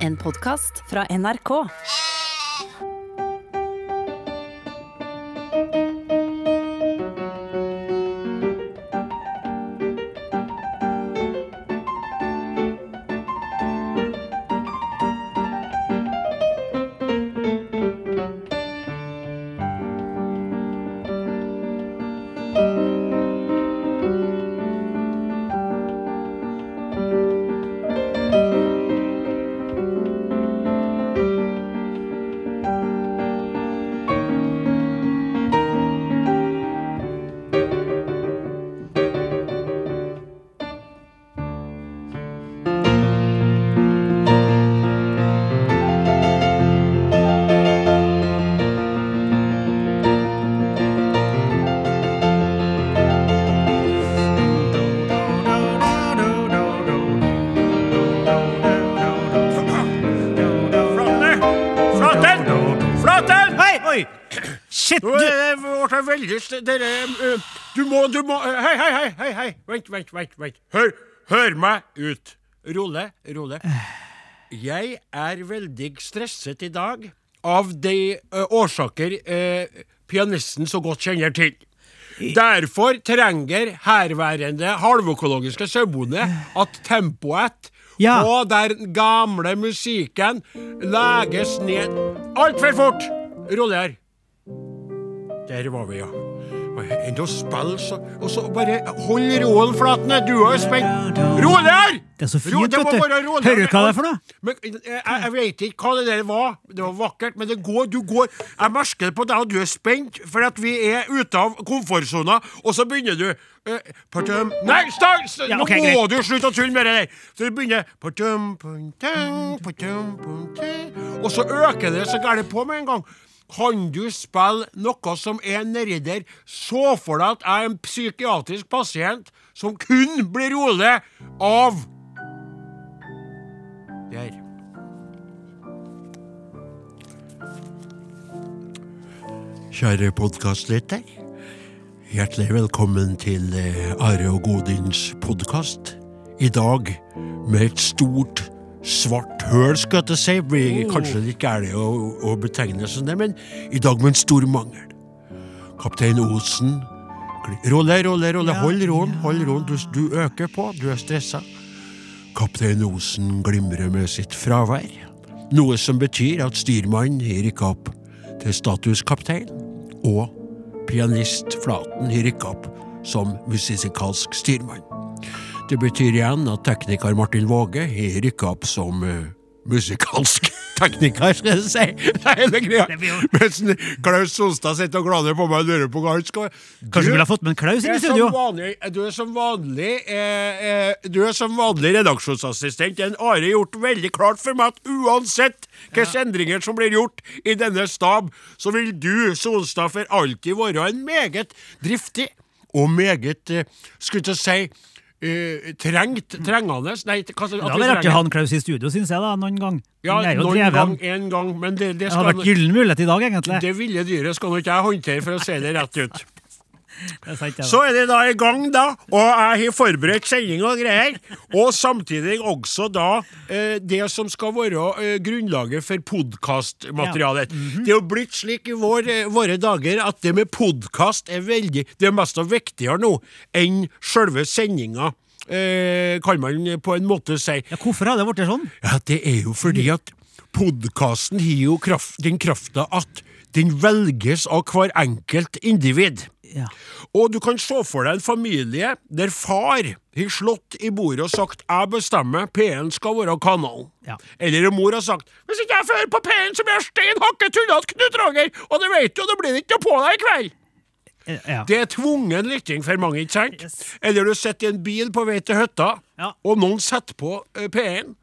En podkast fra NRK. Ble dere, øh, Du må, du må øh, Hei, hei, hei, hei. Vent, vent, vent. vent. Hør, hør meg ut. Rolle, rolle. Jeg er veldig stresset i dag av de øh, årsaker pianisten så godt kjenner til. Derfor trenger herværende halvøkologiske sauebonde at tempoet Ja. på den gamle musikken leges ned altfor fort. Roller. Der var vi, ja. Enn å spille, så Og så bare hold roen, Flatne. Du er jo spent. Roller! Det er så fint, Ro- vet du. Hører du hva det er for noe? Men, jeg, jeg, jeg vet ikke hva det der var. Det var vakkert, men det går, du går Jeg merker det på deg, og du er spent, for at vi er ute av komfortsona, og så begynner du eh, partum, Nei, stans! Ja, okay, Nå må greit. du slutte å tulle med det der! Så du begynner partum, partum, Og så øker det så gærent på med en gang. Kan du spille noe som er nedi der? Så for deg at jeg er en psykiatrisk pasient som kun blir rolig av Der. Kjære podkastlytter. Hjertelig velkommen til eh, Are og Godins podkast. I dag med et stort, svart høl, skal jeg si. Blir kanskje ikke gærent å, å betegne som det, men i dag med en stor mangel. Kaptein Osen Rolle, rolle, rolle. Hold roen, hold roen. Du, du øker på, du er stressa. Kaptein Osen glimrer med sitt fravær, noe som betyr at styrmannen gir ikke opp til statuskaptein, og pianist Flaten gir ikke opp som musikalsk styrmann. Det betyr igjen at tekniker Martin Våge har rykka opp som uh, musikalsk tekniker, skal jeg si. Det er hele greia. Mens Klaus Sonstad sitter og glaner på meg og lurer på hva han skal kanskje du ville ha fått med en Klaus inn i studio? Vanlig, du er som vanlig eh, eh, Du er som vanlig redaksjonsassistent. En Are gjort veldig klart for meg at uansett hvilke endringer som blir gjort i denne stab, så vil du, Sonstad, for alltid være en meget driftig og meget eh, Skulle til å si eh, trengt, trengende Nei, hva skal Det hadde vært artig å ha Klaus i studio, syns jeg, da, noen gang. Ja, noen gang, en gang, men det, det Det hadde vært gyllen mulighet i dag, egentlig. Det ville dyret skal nå ikke jeg håndtere, for å si det rett ut. Så er det da i gang, da, og jeg har forberedt sending og greier. Og samtidig også da eh, det som skal være eh, grunnlaget for podkastmaterialet. Mhm. Det er jo blitt slik i vår, eh, våre dager at det med podkast er veldig Det er mest viktigere nå enn sjølve sendinga. Eh, kan man på en måte si. Ja, hvorfor har det blitt sånn? Ja, det er jo fordi at podkasten har jo kraft, den krafta at den velges av hver enkelt individ. Ja. Og du kan se for deg en familie der far har slått i bordet og sagt 'jeg bestemmer, P1 skal være kanalen'. Ja. Eller mor har sagt 'hvis ikke jeg får høre på P1, så blir jeg stein hakke tullete, Knut Roger', og det vet du, det blir ikke noe på deg i kveld. Ja. Det er tvungen lytting for mange, ikke sant? Yes. Eller du sitter i en bil på vei til hytta, Ja. og noen setter på eh, P1.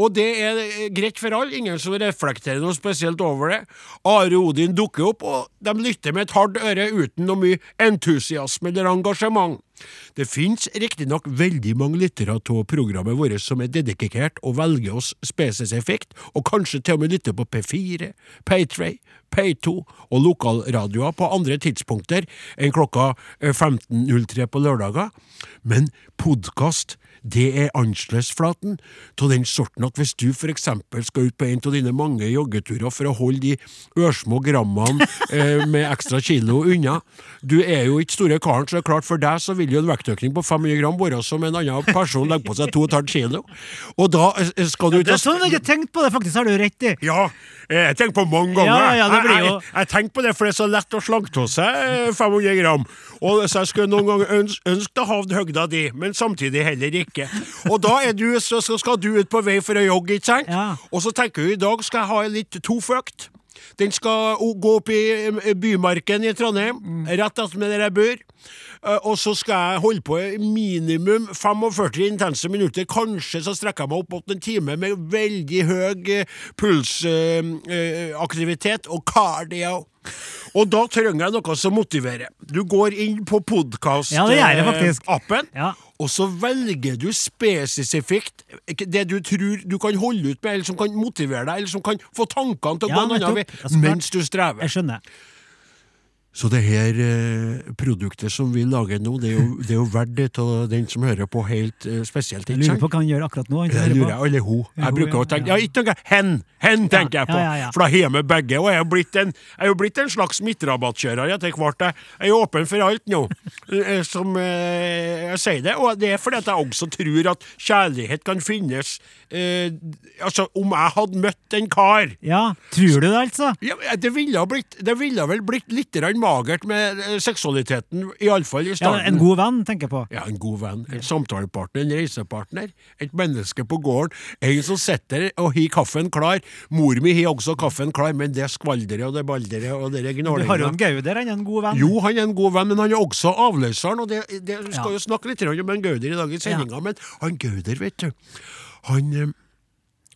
Og det er eh, greit for alle, ingen som reflekterer noe spesielt over det. Are Odin dukker opp, og de lytter med et hardt øre uten noe mye entusiasme eller engasjement. Det finnes riktignok veldig mange lyttere av programmet vårt som er dedikert og velger oss spesifikt, og kanskje til og med lytter på P4, Paytray, P2 og lokalradioer på andre tidspunkter enn klokka eh, 15.03 på lørdager. Men podkast, det er annerledesflaten av den sorten at hvis du for eksempel skal ut på en av dine mange joggeturer for å holde de ørsmå grammene eh, med ekstra kilo unna Du er jo ikke store karen, så det er klart for deg så vil jo en vektøkning på 500 gram være som en annen person legger på seg 2,5 kilo. Og da eh, skal du Det er sånn jeg har tenkt på det, faktisk. Har du rett i. ja, eh, jeg tenker på mange ganger. Ja, ja, det blir jeg, jo- jeg, jeg tenker på det, for det er så lett å slanke av seg eh, 500 gram. Og så jeg skulle noen ganger ønske, ønske å ha høgda di, men samtidig heller ikke. Og da du, så, så skal du ut på vei for å jogge, ikke sant? Ja. Og så tenker du i dag skal jeg ha litt toføkt. Den skal gå opp i eh, Bymarken i Trondheim, Mm. rett attmed der jeg bor. Eh, Og så skal jeg holde på i minimum 45 intense minutter. Kanskje så strekker jeg meg opp mot en time med veldig høy eh, pulsaktivitet og cardio. Og da trenger jeg noe som motiverer. Du går inn på Ja, podkast-appen, Ja. Og så velger du spesifikt det du tror du kan holde ut med, eller som kan motivere deg, eller som kan få tankene til å Ja, gå en annen vei, Ja, så klart. mens du strever. Jeg skjønner. Så det her eh, produktet som vi lager nå, det er jo, det er jo verdt det av den som hører på helt spesielt. spesielt. Jeg lurer på hva han gjør akkurat nå. Jeg lurer jeg, eller hun. Jeg bruker å tenke ja. Ikke noe hen! Hen, tenker jeg på. For da har jeg med begge. Og jeg er blitt en, jeg er blitt en slags midtrabattkjører etter hvert. Jeg er åpen for alt nå, eh, som eh, jeg sier det. Og det er fordi at jeg også tror at kjærlighet kan finnes eh, Altså, om jeg hadde møtt en kar Ja, tror du det, altså? ja, det, ville ha blitt, det ville vel blitt litt grann magert med eh, seksualiteten, iallfall i starten. Ja, en god venn, tenker jeg på. Ja, en god venn, en samtalepartner, en reisepartner, et menneske på gården, en som sitter og har kaffen klar. Mor mi har også kaffen klar, men det skvaldrer og det balderet og det Du har jo Gauder, han er en god venn. jo, han er en god venn, men han er også avløseren. Og det, det vi skal Ja. jo snakke litt om en Gauder i dag i sendinga, men han Gauder, vet du Han eh,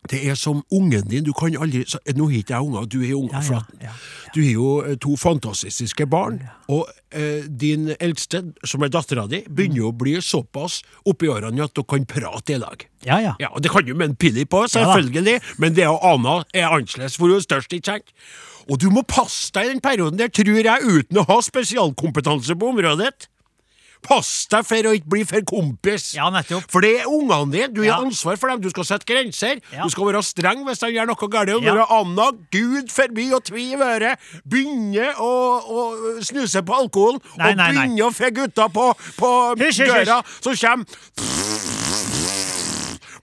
Det er som ungen din. Du kan aldri så, Nå har ikke jeg unger, du har unger, Ja, ja, ja, Du har jo eh, to fantastiske barn, og eh, din eldste, som er dattera di, begynner jo å bli såpass oppi årene at dere kan prate i lag. Ja, ja. Ja, og Det kan du med en pilli på, selvfølgelig, men det og Ana er annerledes, for hun er størst, ikke sant? Og du må passe deg i den perioden der, tror jeg, uten å ha spesialkompetanse på området. Pass deg for å ikke bli for kompis. Ja, nettopp. For det er ungene dine, du har Ja. ansvar for dem, du skal sette grenser. Ja. Du skal være streng hvis de gjør noe galt. Og Ja. når Anna, gud forby og tvi i øret, begynner å, å snuse på alkoholen, Nei, og nei, nei. begynner å få gutta på, på Hysj, døra, så kommer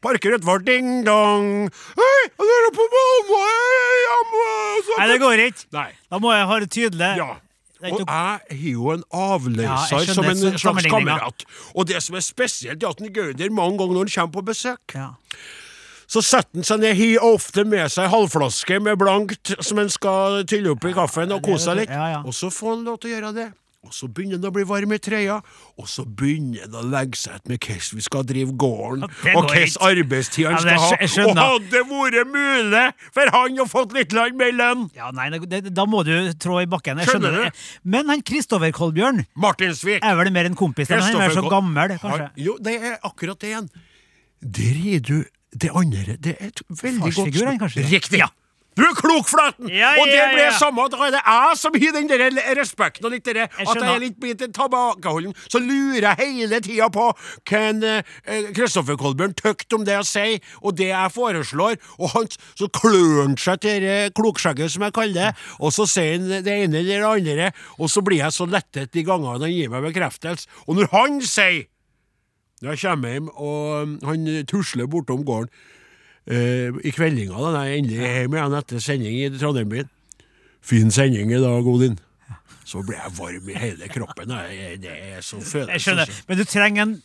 Parker utfor, ding-dong. Hei, dere er på mamma! Nei, det går ikke. Nei. Da må jeg ha det tydelig. Ja. Og jeg har jo en avløser Ja, som en slags kamerat. Og det som er spesielt, er at en Gauder mange ganger når han kommer på besøk, Ja. så setter han seg ned, har ofte med seg halvflaske med blankt som han skal tylle opp i kaffen og kose seg litt. Og så får han lov til å gjøre det. Og så begynner han å bli varm i trøya, og så begynner han å legge seg ut med hvordan vi skal drive gården, og hvordan arbeidstid han Ja, skal ha. Og hadde det vært mulig for han å fått litt land med lønn! ja, nei, det, da må du trå i bakken. Jeg Skjønner skjønner, du? det. Men han Kristoffer Kolbjørn Martinsvik. er vel mer en kompis enn han er så gammel, kanskje. Han- Jo, det er akkurat det igjen. Der gir du det andre Det er et veldig godt Farsfigur, kanskje? Riktig! Du er klok, Flaten! Ja, og det ja, blir ja. samme. Er det jeg som har den der respekten og litt der, Jeg at jeg er litt blitt tilbakeholden. Så lurer jeg hele tida på hva Kristoffer Kristoffer Kolbjørn tøkt om det jeg sier, og det jeg foreslår. Og han, så klør han seg til det klokskjegget, som jeg kaller det, og så sier han det ene eller det andre, og så blir jeg så lettet de gangene han gir meg bekreftelse. Og når han sier når jeg kommer hjem, og um, han tusler bortom gården eh, i kveldinga, da jeg endelig er hjemme igjen etter sending i Trondheim-byen. Fin sending i dag, Odin. Så blir jeg varm i hele kroppen. Jeg, det er så følelse. Jeg skjønner. Men du trenger en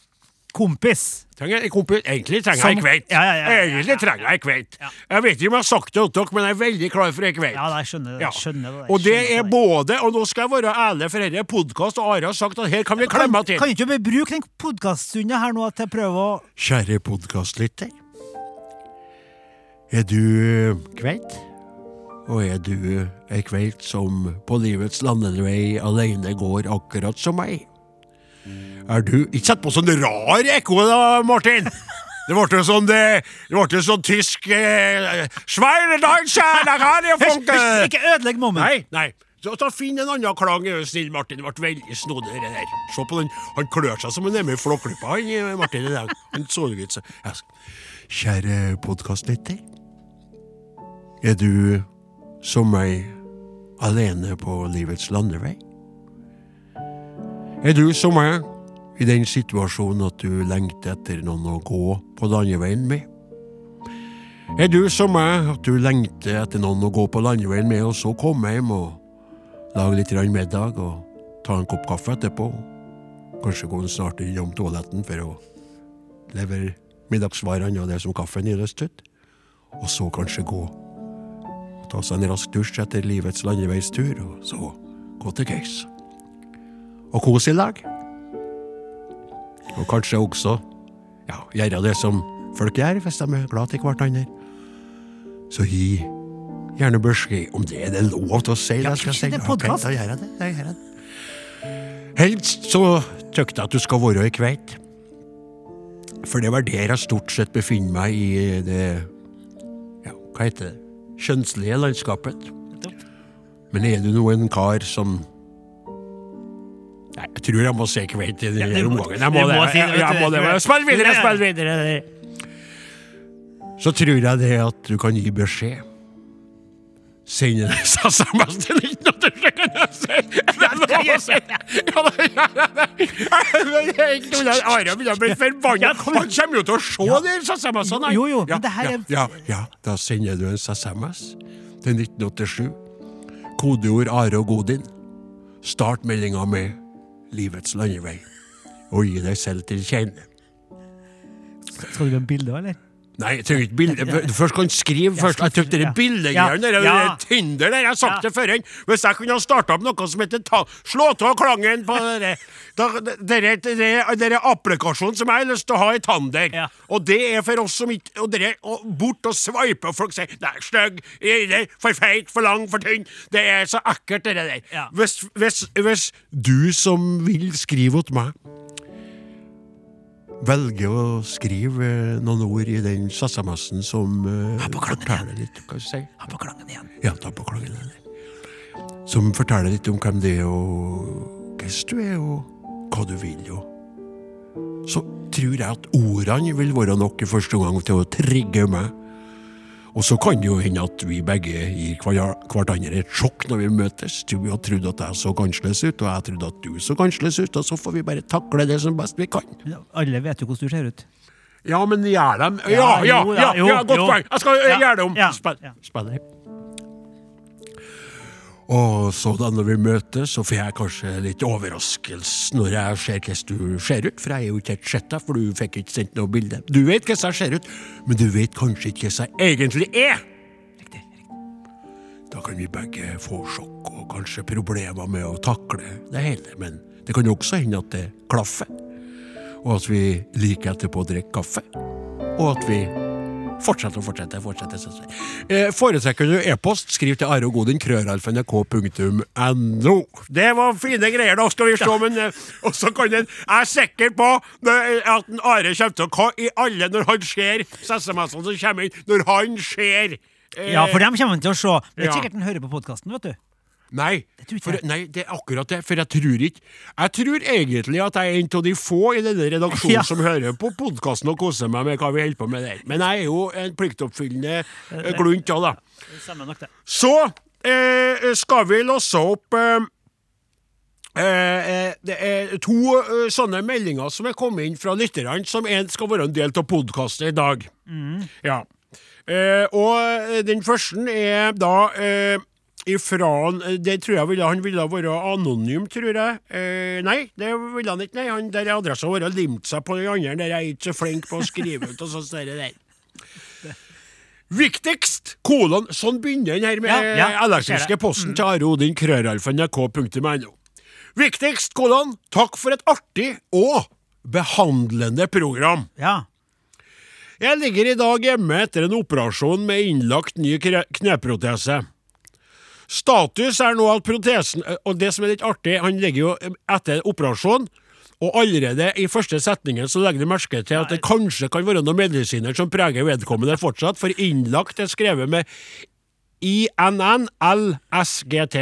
kompis. Trenger en kompis. Egentlig trenger jeg ei kveit. Ja, ja, ja, Egentlig trenger jeg ei kveit. Ja. Jeg vet ikke om jeg har sagt det til dere, men jeg er veldig klar for ei kveit. Ja, jeg skjønner det. Jeg skjønner det. jeg Og det er både, og nå skal jeg være ærlig, for dette er podkast, og Are har sagt at her kan vi klemme til. kan ikke du bruke den podkaststunden her nå til å prøve å Kjære podkastlytter. Er du eh, kveit? Og er du ei kveit som på livets landevei alene går akkurat som meg? Er du Ikke sett på sånn rar ekko da, Martin! Det ble sånn det, det ble sånn tysk eh, funke! Ikke ødelegg mommen. Nei, nei. Så så Finn en annen klang, er du snill, Martin. Det ble veldig snodig, det der. Se på den. Han klør seg som en med i Flåklypa, han eh, Martin. i dag. Han så ut som Kjære podkastlytter. Er du som meg alene på livets landevei? Er du som meg i den situasjonen at du lengter etter noen å gå på landeveien med? Er du som meg, at du lengter etter noen å gå på landeveien med, og så komme hjem og lage litt middag og ta en kopp kaffe etterpå? Kanskje gå snart innom toaletten for å levere middagsvarene og det som kaffen gir lyst til? Og så kanskje gå ta seg en rask dusj etter livets landeveistur, og så gå til Geis. Og kose i lag. Og kanskje også ja, gjøre det som folk gjør hvis de er glad til hverandre. Så gi gjerne beskjed om det er det lov til å si. Det skal si. det Ok, podcast. da gjør jeg det. Da gjør jeg det. Helst så tykker jeg at du skal være i Kveit. For det var der jeg stort sett befinner meg i det ja, hva heter det kjønnslige landskapet. Men er du nå en kar som Nei, jeg tror jeg må se Kveit i denne omgangen. Jeg må det Jeg, jeg må det. Spill videre, spill videre! Så tror jeg det at du kan gi beskjed. Send en SMS til 1987, kan jeg! Er det lov å si? Ja, Are begynner å bli forbanna. Ja. Han kommer jo til å se de SMS-ene. Jo, jo, men Ja, det her er- ja, ja, da sender du en SMS til 1987. Kodeord Are og Godin. Start meldinga med 'Livets landevei', og gi deg selv til kjenne. Skal du ha bilde, eller? Nei, jeg trenger ikke bilde. Først kan skrive først. Jeg tok dere ja. bildegreiene, Ja, ja. Tinder der, jeg har sagt Ja. det før. Hvis jeg kunne ha starta opp noe som heter ta, Slå av klangen på dere, dere applikasjonen som jeg har lyst til å ha i Tander. Ja. Og det er for oss som ikke Og dere og bort og sveipe, og folk sier det er stygg, for feit, for lang, for tynn. Det er så ekkelt, det der. Hvis, hvis, hvis du som vil skrive til meg velger å skrive noen ord i den SMS-en som uh, forteller litt Hva du jeg si? Ha på klangen igjen. Ja, ta på klangen eller? Som forteller litt om hvem det er, og hvordan du er, og hva du vil. Og. Så tror jeg at ordene vil være nok i første omgang til å trigge meg. Og så kan det jo hende at vi begge gir hver- hverandre et sjokk når vi møtes. Du har trodd at jeg så annerledes ut, og jeg trodde at du så annerledes ut, og så får vi bare takle det som best vi kan. Alle vet jo hvordan du ser ut. Ja, men gjør dem Ja, Ja, ja, ja, ja godt poeng. Jeg skal gjøre det om. ja, Og så da når vi møtes, så får jeg kanskje litt overraskelse når jeg ser hvordan du ser ut, for jeg er jo ikke helt sett deg, for du fikk ikke sendt noe bilde. Du vet hvordan jeg ser ut, men du vet kanskje ikke hvordan jeg egentlig er. Riktig. riktig. Da kan vi begge få sjokk og kanskje problemer med å takle det hele, men det kan jo også hende at det klaffer, og at vi liker etterpå å drikke kaffe, og at vi fortsetter og fortsett, fortsetter, fortsetter. Eh, foretrekker du e-post, skriv til areogodin, krøralfa.nrk.no. Det var fine greier, da skal vi se, men eh, Og så kan den Jeg er sikker på at en Are kommer til å Hva i alle når han ser SMS-ene som kommer inn, når han ser eh, Ja, for dem kommer han til å se. Det er sikkert han hører på podkasten, vet du. Nei, for, nei, det er akkurat det. For jeg tror ikke Jeg tror egentlig at jeg er en av de få i denne redaksjonen Ja. som hører på podkasten og koser meg med hva vi holder på med der. Men jeg er jo en pliktoppfyllende eh, glunt òg, da. Det stemmer nok, det. Så eh, skal vi låse opp eh, eh, Det er to eh, sånne meldinger som er kommet inn fra lytterne, som en skal være en del av podkastet i dag. Ja. Eh, og eh, den første er da eh, ifra eh, Det tror jeg ville, han ville være anonym, tror jeg. Eh, nei, det ville han ikke. Nei, han der adressa vår har limt seg på den andre. Der jeg er ikke så flink på å skrive ut og sånt der. der. Viktigst, kolon, sånn begynner den her med Ja, ja, elektriske ser det. posten til Are Odin, krøralfa.nrk.no. Viktigst, kolon, takk for et artig og behandlende program. Ja. Jeg ligger i dag hjemme etter en operasjon med innlagt ny kneprotese. Status er nå at protesen Og det som er litt artig, han ligger jo etter operasjon, og allerede i første setningen så legger du merke til at det kanskje kan være noen medisiner som preger vedkommende fortsatt, for innlagt er skrevet med INNLSGT.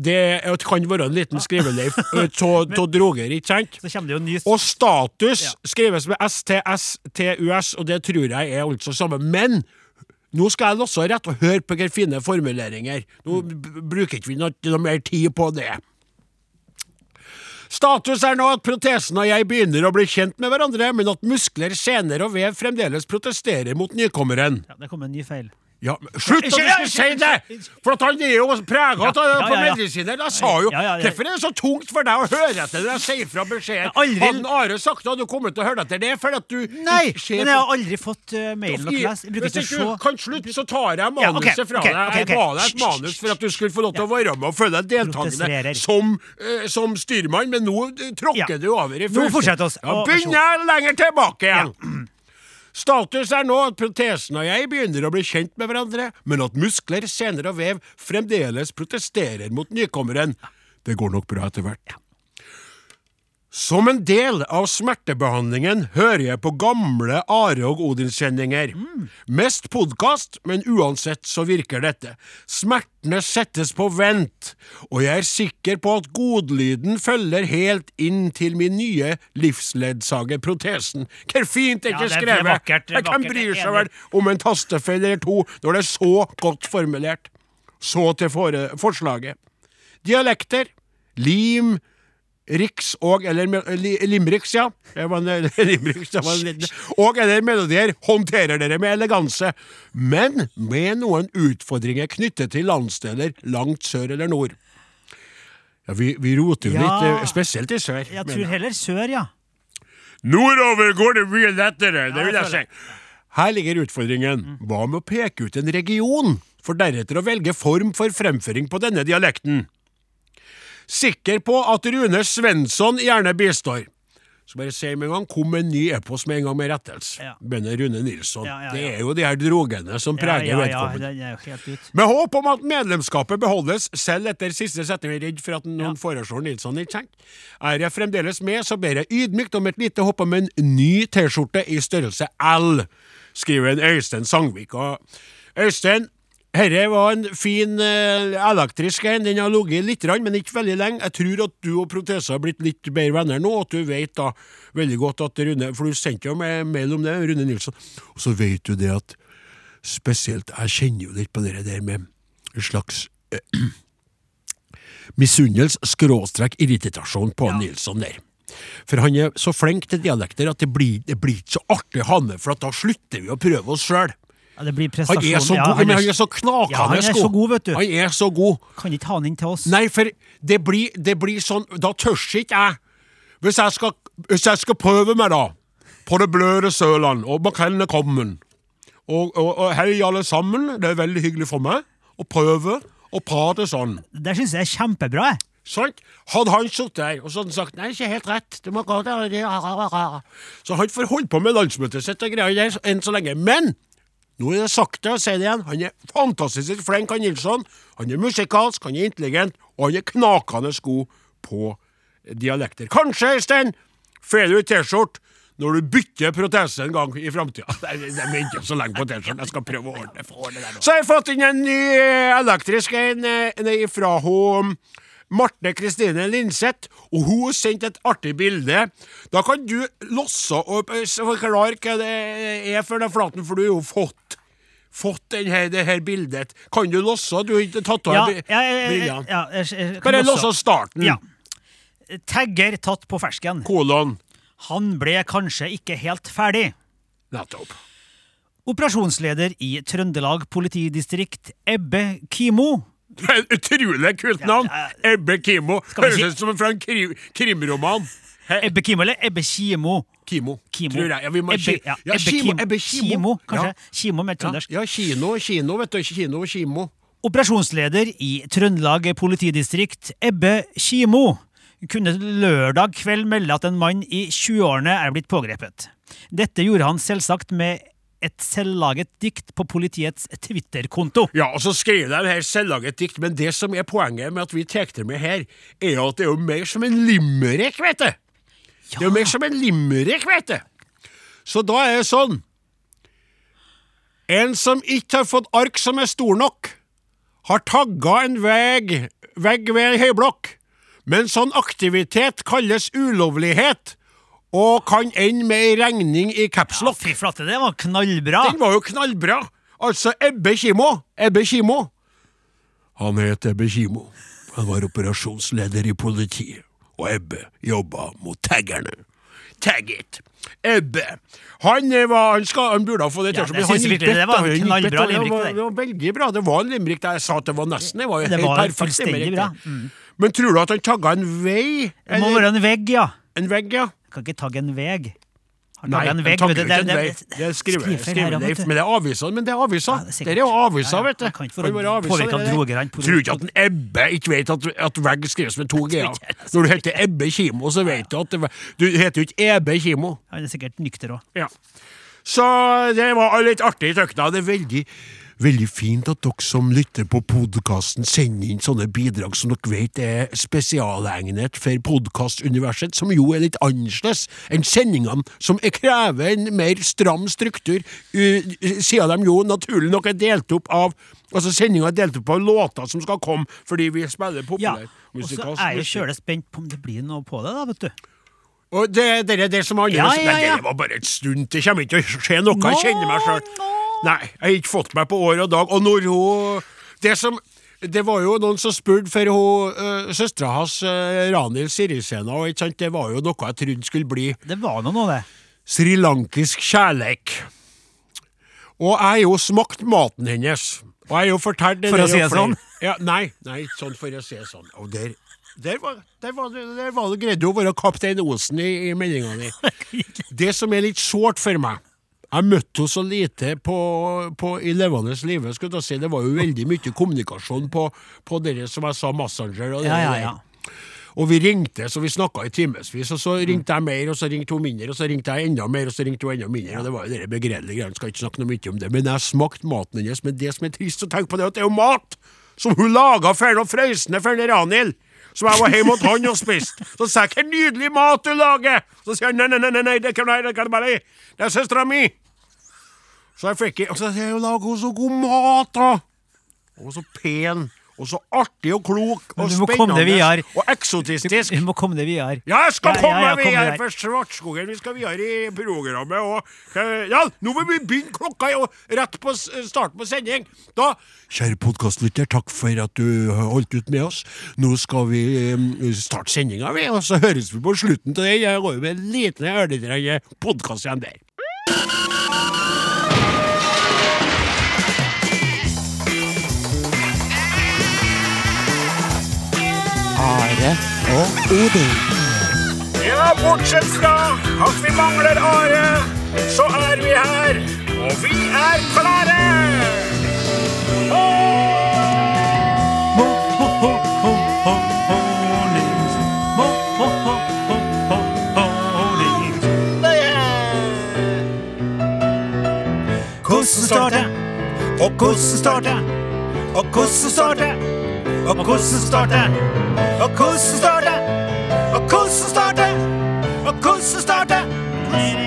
Det kan være en liten skriveleif av droger, ikke sant? Så kommer det jo ny Og status Ja. skrives med STSTUS, og det tror jeg er altså samme. Men nå skal jeg også rett og høre på hvilke fine formuleringer. Nå bruker ikke vi noe, noe mer tid på det. Status er nå at protesen og jeg begynner å bli kjent med hverandre, men at muskler, sener og vev fremdeles protesterer mot nykommeren. Ja, det kom en ny feil. Ja, men Slutt du Unnskyld, si det! For at han er jo prega Ja, av ja, på ja, ja. medisiner. Jeg sa jo Ja, ja, ja. Hvorfor er det så tungt for deg å høre etter når jeg sier fra beskjeden? Aldri- Hadde Are sagt det, hadde du kommet til å høre etter. Det fordi at du Nei, men jeg har aldri fått uh, mailen og lest. Hvis ikke du kan slutte, så tar jeg Ja, manuset fra deg. Jeg ga deg et manus for at du skulle få lov til å være med og føle deg deltakende som, eh, som styrmann, men nå eh, tråkker Ja. du over i Nå fortsetter fortsett oss. Ja, begynner lenger tilbake igjen. Status er nå at protesen og jeg begynner å bli kjent med hverandre, men at muskler, sener og vev fremdeles protesterer mot nykommeren. Det går nok bra etter hvert. Som en del av smertebehandlingen hører jeg på gamle Are og Odin-sendinger. Mest podkast, men uansett så virker dette. Smertene settes på vent, og jeg er sikker på at godlyden følger helt inn til min nye livsledsager, protesen. Hvor fint det Ja, ikke det er skrevet! vakkert, det er Jeg kan bry seg vel om en tastefeil eller to når det er så godt formulert. Så til forslaget. Dialekter, lim, riks og eller Limriks, ja. Det var en, limeriks, det var en liten, og eller melodier håndterer dere med eleganse, men med noen utfordringer knyttet til landsdeler langt sør eller nord. Ja, vi, vi roter jo Ja. litt, eh, spesielt i sør. Jeg mener tror heller sør, ja. Nordover går det mye lettere, det vil jeg jeg si. Her ligger utfordringen. Hva med å peke ut en region, for deretter å velge form for fremføring på denne dialekten? Sikker på at Rune Svensson gjerne bistår. Så bare si med en gang, kom en ny e-post med en gang med rettelse. Ja. Bønder Rune Nilsson. Ja, ja, Det er jo de her drogene som preger vedkommende. Med håp om at medlemskapet beholdes, selv etter siste setning er redd for at noen foreslår Nilsson ikke sant? Er jeg fremdeles med, så ber jeg ydmykt om et lite hopp om en ny T-skjorte i størrelse L, skriver en Øystein Sangvik. Og Øystein, herre var en fin eh, elektrisk en. Den har ligget litt, men ikke veldig lenge. Jeg tror at du og Protesa har blitt litt bedre venner nå, at du vet da veldig godt at Rune For du sendte jo meg mail om det, Rune Nilsson. Og så vet du det at spesielt Jeg kjenner jo litt på det der med en slags eh, misunnelse, skråstrek, irritasjon på Nilsson der. For han er så flink til dialekter at det blir, det blir ikke så artig å ha med, for at da slutter vi å prøve oss sjøl. Ja, det blir Han er så ja, god, men han er så knakende Ja, han er så god, vet du. Han er så god. Kan ikke ha han inn til oss. Nei, for det blir, det blir sånn Da tørs ikke jeg. Hvis jeg skal, hvis jeg skal prøve meg, da, på det bløde Sørland, og makrellen er kommet og, og, og hei, alle sammen, det er veldig hyggelig for meg å prøve å prate sånn. Det syns jeg er kjempebra. Sånn. Hadde han sittet der og sånn han sagt Nei, ikke helt rett. Du må gå der Så han får holde på med landsmøtet sitt og greier enn så lenge. Men nå er det sagt det, og sier det igjen. Han er fantastisk flink, han Nilsson. Han er musikalsk, han er intelligent, og han er knakende god på dialekter. Kanskje, Øystein, får du T-skjorte når du bytter protese en gang i framtida. Jeg venter så lenge på T-skjorten. Jeg skal prøve å ordne det. Så har jeg fått inn en ny eh, elektrisk en eh, fra hun Marte Kristine Linseth, og hun har sendt et artig bilde. Da kan du losse opp eh, Forklare hva det er for den flaten, for du har jo fått Fått denne, det her bildet. Kan du losse? Du har ikke tatt av Ja, brillene. ja, jeg, jeg, jeg Bare losse starten. Ja. Tagger tatt på fersken. Kolon. Han ble kanskje ikke helt ferdig. Nettopp. Operasjonsleder i Trøndelag politidistrikt, Ebbe Kimo. Et Utrolig kult navn! Ebbe Kimo. Høres ut som fra en krim, krimroman. Ebbe Kimo eller Ebbe Kimo? Kimo, Kimo. tror jeg. Ja, vi må, Ebbe, ja, ja, Ebbe Kimo, Kim- Ebbe Kimo. Kimo, kanskje. Ja. Kimo med trøndersk. ja, kino, kino, vet du. Kino og kimo. Operasjonsleder i Trøndelag politidistrikt, Ebbe Kimo, kunne lørdag kveld melde at en mann i 20-årene er blitt pågrepet. Dette gjorde han selvsagt med et selvlaget dikt på politiets Twitter-konto. Ja, og så skrev de her selvlaget dikt, men det som er poenget med at vi tar det med her, er at det er jo mer som en limerick, vet du. Det er jo mer som en limerick, vet du. Så da er det sånn En som ikke har fått ark som er stor nok, har tagga en vegg, vegg ved en høyblokk. Men sånn aktivitet kalles ulovlighet, og kan ende med ei regning i Ja, capslock. fy flate, det var knallbra! Den var jo knallbra! Altså Ebbe Kimo. Ebbe Kimo. Han het Ebbe Kimo. Han var operasjonsleder i politiet, og Ebbe jobba mot taggerne. Tag it! Ebbe. Han eh, var Han, skal, han burde ha fått det Ja, til. det jeg gikk virkelig, det var en knallbra limerick, Det var, det var veldig bra. Det var en limerick der jeg sa at det var nesten. Det var Det var perfekt bra. Mm. Men tror du at han tagga en vei? Det må være en vegg, ja. en vegg, ja? Kan ikke tagge en veg. Nei, en veg, det- vei. det- Det skriver, skrive- skrivefeil her, skriveleif, ja, vet du. men det er aviser. Men det er aviser. Ja, det er det jo aviser, vet du. Kan ikke det det. Tror ikke at en Ebbe ikke vet at, at vegg skrives med to g-er. Når du heter Ebbe Kimo, så vet du at det, Du heter jo ikke Ebbe Kimo. Han er sikkert nykter òg. Ja. Så det var litt artig i tøkna. Det er veldig, veldig fint at dere som lytter på podkasten, sender inn sånne bidrag som dere vet er spesialegnet for podkastuniverset, som jo er litt annerledes enn sendingene som er- krever en mer stram struktur, siden de jo naturlig nok er delt opp av Altså Sendinga er delt opp av låter som skal komme fordi vi spiller Ja, og så er jeg sjøl spent på om det blir noe på det, da, vet du. Og det, det er det som er Ja, ja, ja, Men det var bare et stund. Det kommer ikke til å skje noe. Jeg kjenner meg sjøl. Nei, jeg har ikke fått meg på år og dag. Og når hun Det som det var jo noen som spurte for hun uh, søstera hans, uh, Ranhild Sirisena, og ikke sant, det var jo noe jeg trodde skulle bli Det var noe, det. srilankisk kjærleik. Og jeg har jo smakt maten hennes. Og jeg har jo fortalt For å si det sånn? Ja, nei, nei, ikke sånn for å si det sånn. Og der, der, var, der, var, der var det greide å være kaptein Osen i, i meldinga di. Det som er litt sårt for meg Jeg møtte henne så lite på, på, i levende live. si. Det var jo veldig mye kommunikasjon på, på det som jeg sa, Messenger. Og Ja, ja, ja. Og vi ringte, så vi snakka i timevis. Og så ringte jeg mer, og så ringte hun mindre, og så ringte jeg enda mer, og så ringte hun enda mindre. Og det var jo dere begredelige greiene. Skal ikke snakke noe mye om det. Men jeg smakte maten hennes. Men det som er trist å tenke på, det er at det er jo mat som hun laga for noe frøsne for Ranhild. Som jeg var hjemme hos han og spiste. Så sa jeg 'Hva nydelig mat du lager!' Så sier han 'Nei, nei, nei, nei, det kan nei, det bare Det er søstera mi'. Så jeg fikk Og så sier jeg 'Lager hun så god mat', da? Og så pen. Og så artig og klok og deg spennende og eksotistisk. Du, må komme det videre. Ja, jeg skal Ja, komme ja, meg ja, videre for Svartskogen. Vi skal videre i programmet. Og, ja, nå må vi begynne klokka rett på starten på sending. Da Kjære podkastlytter, takk for at du har holdt ut med oss. Nå skal vi starte sendinga, vi, og så høres vi på slutten av den. Jeg går jo med en liten ørlite podkast igjen der. Are og Odin. Ja, bortsett fra at vi mangler Are, så er vi her. Og vi er klare! Hvordan står det? Og hvordan står det? Og hvordan står det? Og hvordan starte? Og hvordan starte? Og hvordan starte? Og hvordan står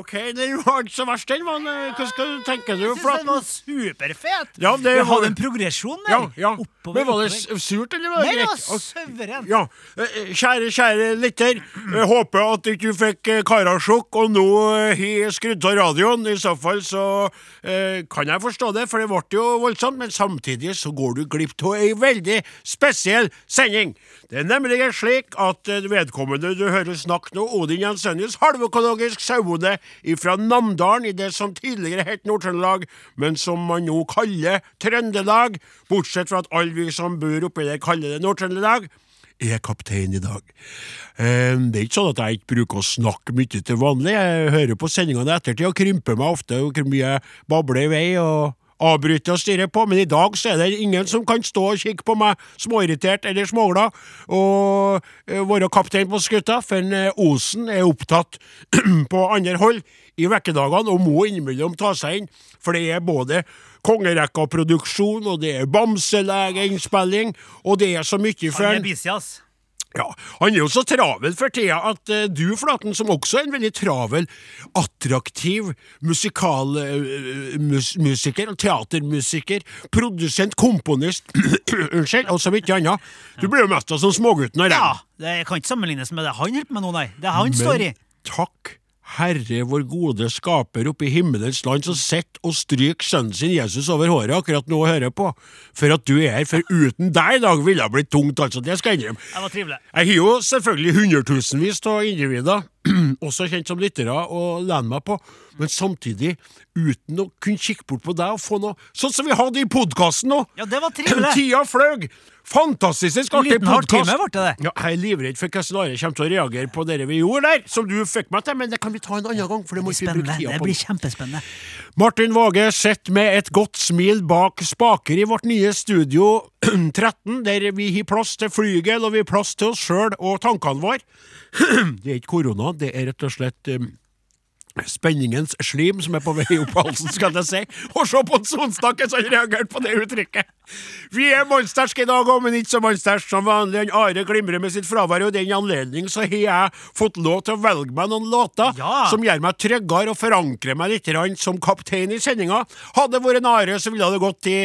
ok, den var ikke så verst, den. Men eh, hva skal du tenke du? Jeg synes den var superfet! Ja, det Vi hadde en progresjon der. Ja, ja. Oppover, Men var det surt, eller var det Nei, det var greit? Suverent. Ja, eh, Kjære, kjære lytter. Jeg håper at du ikke fikk eh, karasjokk og nå eh, har skrudd av radioen. I så fall så eh, kan jeg forstå det, for det ble jo voldsomt. Men samtidig så går du glipp av ei veldig spesiell sending. Det er nemlig slik at eh, vedkommende du hører snakke nå, Odin Jensenius, halvøkologisk sauebonde fra Namdalen, i det som tidligere het Nord-Trøndelag, men som man nå kaller Trøndelag, bortsett fra at alle vi som bor oppi der, kaller det Nord-Trøndelag er kaptein i dag. Eh, Det er ikke sånn at jeg ikke bruker å snakke mye til vanlig. Jeg hører på sendingene i ettertid og krymper meg ofte hvor mye jeg babler i vei. og avbryte og stirre på, men i dag så er det ingen som kan stå og kikke på meg småirritert eller småglad og eh, være kaptein på skuta, for eh, Osen er opptatt på andre hold i vekkedagene og må innimellom ta seg inn, for det er både kongerekka-produksjon, og det er bamselegeinnspilling, og det er så mye for han. er busy, ass. Ja, Han er jo så travel for tida at eh, du, Flaten, som også er en veldig travel, attraktiv musikalmusiker musiker, teatermusiker, produsent, komponist Unnskyld, og så vidt annet. Du blir jo mest av som smågutten av Ja, regn. det kan ikke sammenlignes med det han holder på med nå, nei. Det er han står i. takk Herre vår gode skaper oppe i himmelens land som sitter og stryker sønnen sin Jesus over håret akkurat nå og hører på, for at du er her, for uten deg i dag ville det blitt tungt, altså, det skal jeg innrømme. Det var trivelig. Jeg har jo selvfølgelig hundretusenvis av individer, også kjent som lyttere, å lene meg på, men samtidig uten å kunne kikke bort på deg og få noe Sånn som vi hadde i podkasten nå! Ja, det var trivelig. Tida fløy! Fantastisk artig podkast! Ja, jeg er livredd for hvordan Are kommer til å reagere på det vi gjorde der, som du fikk meg til, men det kan vi ta en annen gang, for det må ikke bruke tida Det blir kjempespennende. Martin Våge sitter med et godt smil bak spaker i vårt nye studio 13, der vi har plass til flygel og vi har plass til oss sjøl og tankene våre. Det er ikke korona, det er rett og slett um, Spenningens slim som er på vei opp halsen, skal jeg si. Og se på en som reagerte på det uttrykket! Vi er monsterske i dag òg, men ikke så monstersk som vanlig. En Are glimrer med sitt fravær, og i den anledning så har jeg fått lov til å velge meg noen låter Ja. som gjør meg tryggere og forankrer meg litt som kaptein i sendinga. Hadde det vært en Are, så ville det gått i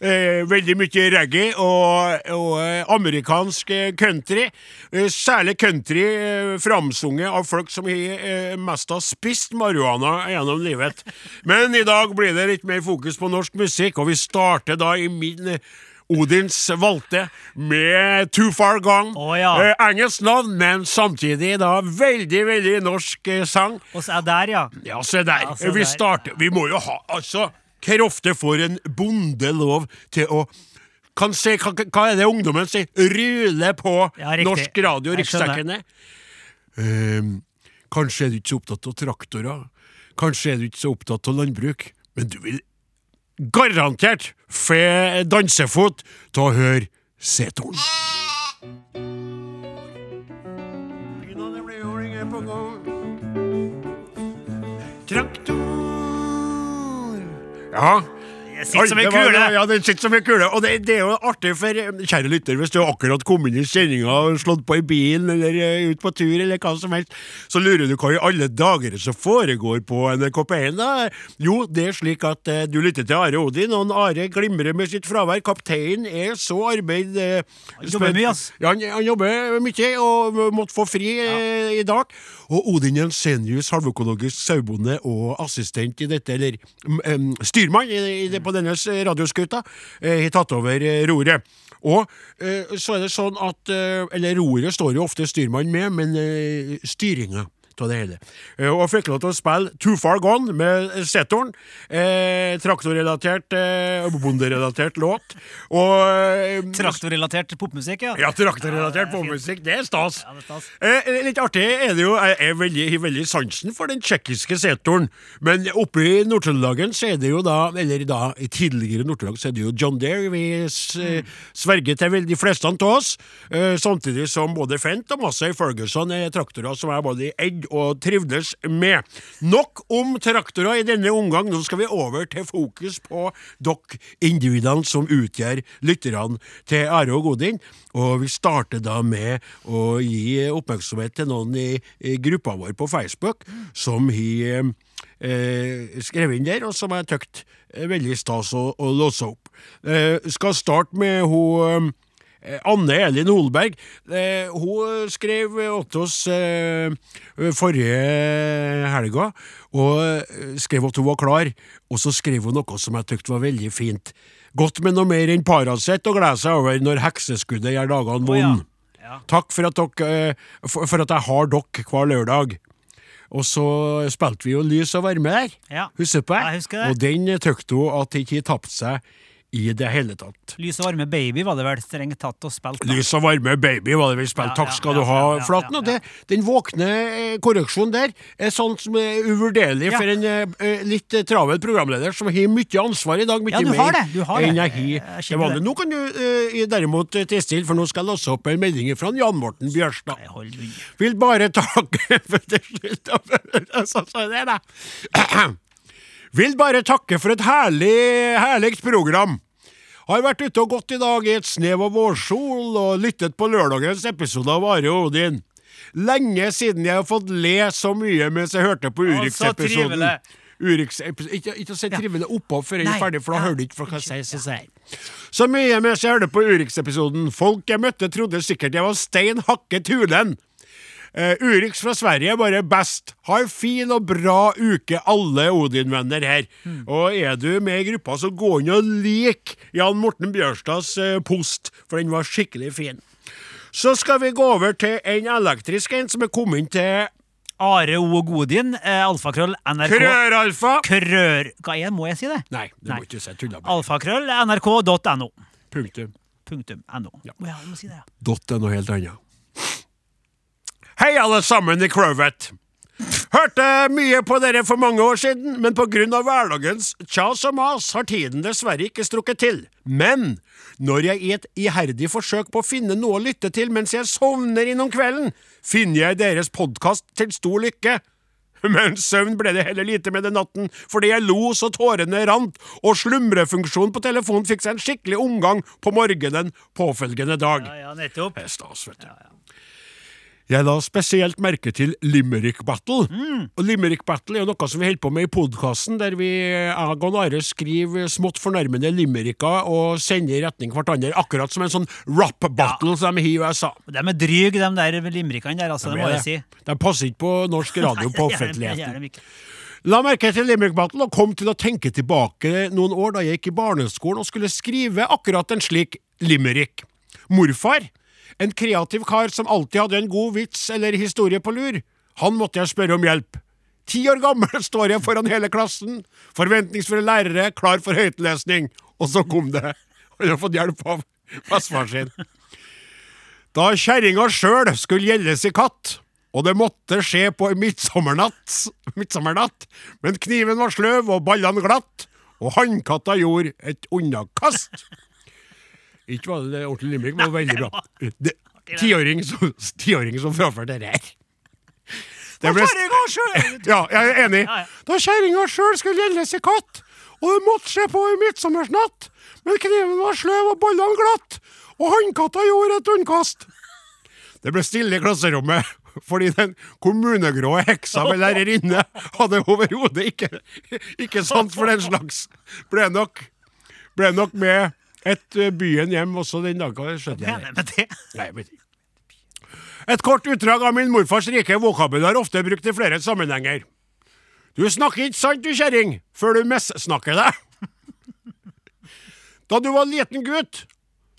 eh, veldig mye reggae og, og eh, amerikansk eh, country. Eh, særlig country eh, framsunget av folk som har eh, mest har spist marihuana gjennom livet. Men i dag blir det litt mer fokus på norsk musikk, og vi starter da i min Odins valgte med Too Far Gone. Oh, ja. Eh, engelsk navn, men samtidig da veldig, veldig norsk eh, sang. Og så er der, ja. Ja, se der. Ja, vi der. starter Vi må jo ha Altså, hvor ofte får en bonde lov til å kan se, hva, hva er det ungdommen sier? Rule på Ja, norsk radio, riksdekkende. Ehm, kanskje er du ikke så opptatt av traktorer. Kanskje er du ikke så opptatt av landbruk. Men du vil garantert få dansefot til å høre setoren. Traktor Ja. Sitter som en det kule. Ja, den sitter som en kule. Og det, det er jo artig for eh, kjære lytter, hvis du akkurat kommet inn i sendinga og slått på i bilen eller eh, ut på tur, eller hva som helst, så lurer du hva i alle dager som foregår på NRK P1. da. Jo, det er slik at eh, du lytter til Are Odin, og Are glimrer med sitt fravær. Kapteinen er så arbeid... Eh, jobber mye, ass. Ja, han, han jobber mye, og måtte få fri eh, i dag. Og Odin Jensenius, halvøkologisk sauebonde og assistent i dette, eller um, styrmann i, i på denne radioskuta, eh, har tatt over eh, roret. Og eh, så er det sånn at eh, Eller roret står jo ofte styrmann med, men eh, styringa av det hele. Eh, og fikk lov til å spille Too Far Gone med setoren. Eh, traktorrelatert, eh, bonderelatert låt. Og eh, Traktorrelatert popmusikk, ja. ja, traktorrelatert Ja, er popmusikk, det er stas. Ja, det er stas. Eh, litt artig er det jo, jeg er veldig, veldig sansen for den tsjekkiske setoren, men oppe i Nord-Trøndelagen så er det jo da, eller da i tidligere Nord-Trøndelag, så er det jo John Deere vi eh, sverger til vel de fleste av oss, eh, samtidig som både Fent og Massey Ferguson er traktorer som jeg både eid og trivdes med. Nok om traktorer i denne omgang, nå skal vi over til fokus på dere individene som utgjør lytterne til Are og Godin. Og vi starter da med å gi oppmerksomhet til noen i, i gruppa vår på Facebook som har eh, skrevet inn der, og som jeg tykt er veldig stas å, å låse opp. Eh, skal starte med hun eh, Anne Elin Holberg. Eh, hun skrev til oss eh, forrige helga, og eh, skrev at hun var klar, og så skrev hun noe som jeg tykte var veldig fint. Godt med noe mer enn Paracet å glede seg over når hekseskuddet gjør dagene Å, ja. Ja. Takk for at, dere, eh, for, at jeg har dere hver lørdag. Og så spilte vi jo Lys og varme der. Ja. Husker du på det? Og den tykte hun at ikke tapte tapt seg i det hele tatt. Lys og varme baby var det vel strengt tatt og spilt. da. Lys og varme baby var det vel spilt, Ja, Takk skal ja, du ha, ja, ja, Flaten. Og det, den våkne eh, korreksjonen der er sånn som er uvurderlig Ja. for en eh, litt travel programleder som har mye ansvar i dag. Mye Ja, du har mer det, du har enn jeg har vanlig. Nå kan du uh, derimot tie stille, for nå skal jeg låse opp en melding fra Jan Morten Bjørstad. Vil bare takke for det slutt Så så det, da. Vil bare takke for et herlig, herlig program. Har vært ute og gått i dag i et snev av vårsol og lyttet på lørdagens episode av Are og Odin. Lenge siden jeg har fått le så mye mens jeg hørte på Urix-episoden. Urix ikke, ikke si trivelig oppå før jeg er ferdig, for da hører du ikke hva jeg sier. Så mye mens jeg hørte på Urix-episoden. Folk jeg møtte, trodde sikkert jeg var stein hakket hulen. Uh, Urix fra Sverige er bare best. Ha en fin og bra uke, alle Odin-venner her. Og er du med i gruppa, så gå inn og lik Jan Morten Bjørstads eh, post, for den var skikkelig fin. Så skal vi gå over til en elektrisk en som er kommet inn til Are O. Godin, eh, alfakrøll, NRK Krøralfa. Krør... Hva er det, må jeg si det? Nei, det Nei. må ikke si. Tulla. Alfakrøll, nrk.no. Punktum. Punktum no. Ja. Oh, ja, du må si det, ja. Dot er noe helt annet. Hei, alle sammen i Crowvet. Hørte mye på dere for mange år siden, men på grunn av hverdagens kjas og mas har tiden dessverre ikke strukket til. Men når jeg i et iherdig forsøk på å finne noe å lytte til mens jeg sovner innom kvelden, finner jeg deres podkast til stor lykke. Men søvn ble det heller lite med den natten, fordi jeg lo så tårene rant, og slumrefunksjonen på telefonen fikk seg en skikkelig omgang på morgenen påfølgende dag. Ja, ja, nettopp. Det stas, vet du. Jeg la spesielt merke til Limerick Battle. Og Limerick Battle er noe som vi holder på med i podkasten, der vi jeg og Are skriver smått fornærmende limericker og sender i retning hverandre, akkurat som en sånn rap battle som de har i USA. De er dryg, de der limerickene der, altså. Det må jeg si. De passer ikke på norsk radio på de- offentligheten. La merke til Limerick Battle og kom til å tenke tilbake noen år da jeg gikk i barneskolen og skulle skrive akkurat en slik limerick. Morfar, en kreativ kar som alltid hadde en god vits eller historie på lur, han måtte jeg spørre om hjelp. Ti år gammel står jeg foran hele klassen, forventningsfulle lærere, klar for høytlesning, og så kom det. Og jeg har fått hjelp av bestefaren sin. Da kjerringa sjøl skulle gjeldes i katt, og det måtte skje på midtsommernatt, midtsommernatt, men kniven var sløv og ballene glatt, og hannkatta gjorde et unnakast. Ikke var det det ordentlig limerick, men veldig bra. Tiåring som, tiåring som fraførte det her. Det ble- ja, jeg er enig. Da kjerringa sjøl skulle gjeldes i katt, og det måtte skje på en midtsommersnatt, men kniven var sløv og bollene glatt, og hannkatta gjorde et unnkast. Det ble stille i klasserommet, fordi den kommunegrå heksa med lærerinne hadde overhodet ikke, ikke sans for den slags. Ble nok, ble nok med et eh, byen hjem også den dagen. skjønte jeg det. Med det? Nei, jeg vet ikke. Et kort utdrag av min morfars rike vokabular, ofte brukt i flere sammenhenger. Du snakker ikke sant, du kjerring, før du missnakker deg. Da du var liten gutt,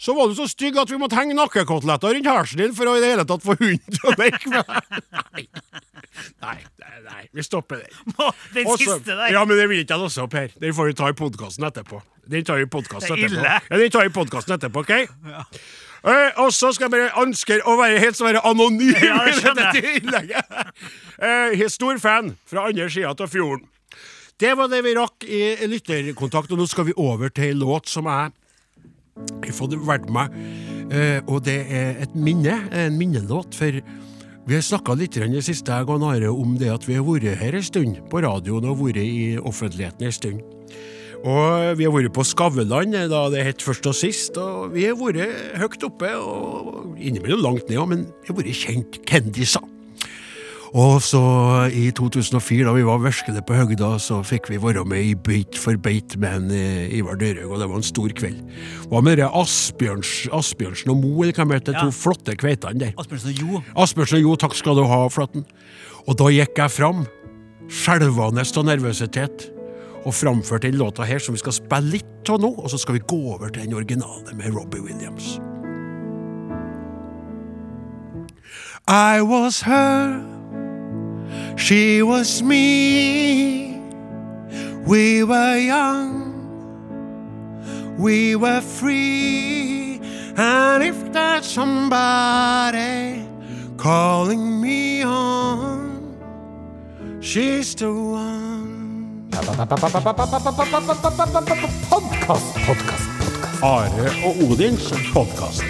så var du så stygg at vi måtte henge nakkekoteletter rundt halsen din for å i det hele tatt få hunden til å leke med deg. Nei. Nei, nei, vi stopper der. Den Også- siste der. Ja, men det vil ikke jeg låse opp her. Den får vi ta i podkasten etterpå. Den tar vi i podkasten er etterpå. Ja, den tar vi i podkasten etterpå, OK? Eh, og så skal jeg bare ønske å være helt så være anonym Ja, det i dette innlegget. Eh, stor fan fra andre sida av fjorden. Det var det vi rakk i lytterkontakt, og nå skal vi over til en låt som jeg fått valgt meg. Eh, og det er et minne, en minnelåt. For vi har snakka litt grann det siste jeg og Are om det at vi har vært her en stund på radioen og vært i offentligheten en stund. Og vi har vært på Skavlan, da det het først og sist, og vi har vært høyt oppe og innimellom langt ned, men vi har vært kjent kendiser. Og så i 2004, da vi var virkelig på høgda, så fikk vi være med i Beit for beit med en Ivar Dyrhaug, og det var en stor kveld. Hva med det Asbjørns, Asbjørnsen og Mo, eller hva de heter, de Ja. to flotte kveitene der? Asbjørnsen og Jo. Asbjørnsen og Jo, takk skal du ha, Flatten. Og da gikk jeg fram, skjelvende av nervøsitet, og framførte den låta her som vi skal spille litt av nå, og så skal vi gå over til den originale med Robbie Williams. I was her, she was me, we were young, we were free. And if there's somebody calling me on, she's the one. Podkast, podkast, podkast. Are og Odins podkast.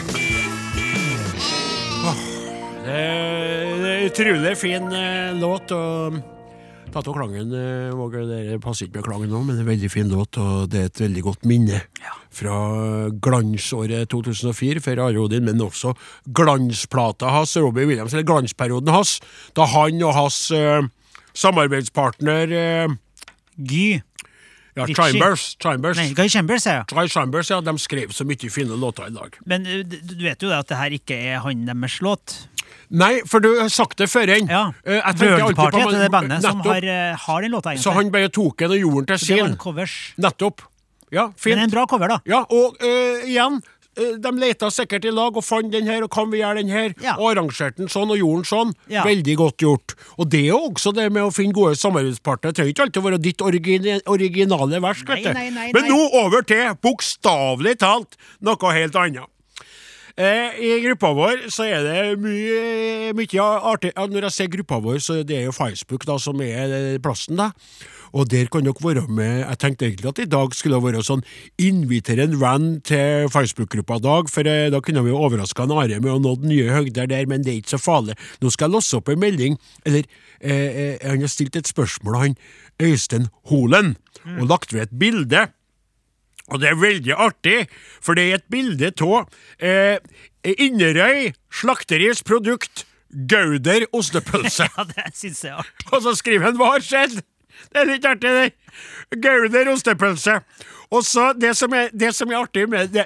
Det er en utrolig fin eh, låt. og Tatt av klangen, eh, Våge, det passer ikke med klangen nå, men det er en veldig fin låt, og det er et veldig godt minne fra glansåret 2004 for Are Odin, men også glansplata hans, Robbie Williams, eller glansperioden hans, da han og hans eh, samarbeidspartner eh, Guy ja. Chambers, Chambers, Nei, Guy Chambers, ja. Guy Chambers, ja, de skrev så mye fine låter i dag. Men uh, du du vet jo det at det her ikke er han deres låt. Nei, for du har sagt det før igjen. Ja. Eh, World Party heter det bandet som har, eh, har den låta, egentlig. Så han bare tok den og gjorde den til det var sin. en covers. Nettopp. Ja, fint. Men en bra cover, da. Ja, og uh, igjen, de leta sikkert i lag og fant den her, og kan vi gjøre den her? Ja. Og arrangerte den sånn, og gjorde den sånn. Ja. Veldig godt gjort. Og det er jo også det med å finne gode samarbeidspartnere. Det trenger ikke alltid å være ditt origine, originale vers, Nei, nei, nei, Men nå over til, bokstavelig talt, noe helt annet. Eh, I gruppa vår så er det mye, mye artig Når jeg ser gruppa vår, så det er jo Facebook da som er eh, plassen, da. Og der kan dere være med. Jeg tenkte egentlig at i dag skulle det være sånn invitere en venn til Facebook-gruppa Dag, for eh, da kunne vi overraska Are med å nå nye høgder der, men det er ikke så farlig. Nå skal jeg låse opp en melding, eller eh, eh, han har stilt et spørsmål, han Øystein Holen, og lagt ved et bilde. Og det er veldig artig, for det er et bilde av eh, Inderøy slakteris produkt Gauder ostepølse. Ja, det syns jeg er artig. Og så skriver han 'Hva har skjedd?' Det er litt artig, det. Gauder ostepølse. Og så det det som er artig med det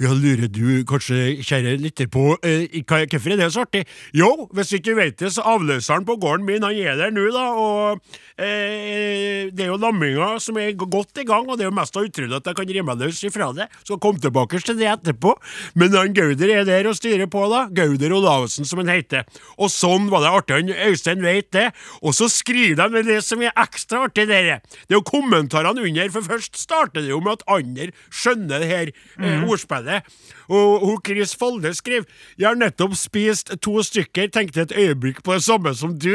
Ja, lurer du kanskje, kjære lytter, på eh, hvorfor er det så artig? Jo, hvis du ikke vet det, så avløseren på gården min, han er der nå, da, og eh, det er jo lamminga som er godt i gang, og det er jo mest utrolig at jeg kan rive meg løs ifra det. Skal komme tilbake til det etterpå. Men han Gauder er der og styrer på, da. Gauder Olavsen, som han heter. Og sånn var det artig. Han Øystein vet det. Og så skriver de det som er ekstra artig, dere. Det er jo kommentarene under, for først starter det jo med at andre skjønner det her eh, ordspillet. Og hun Chris Folde skriver Jeg har nettopp spist to stykker, tenkte et øyeblikk på det samme som du.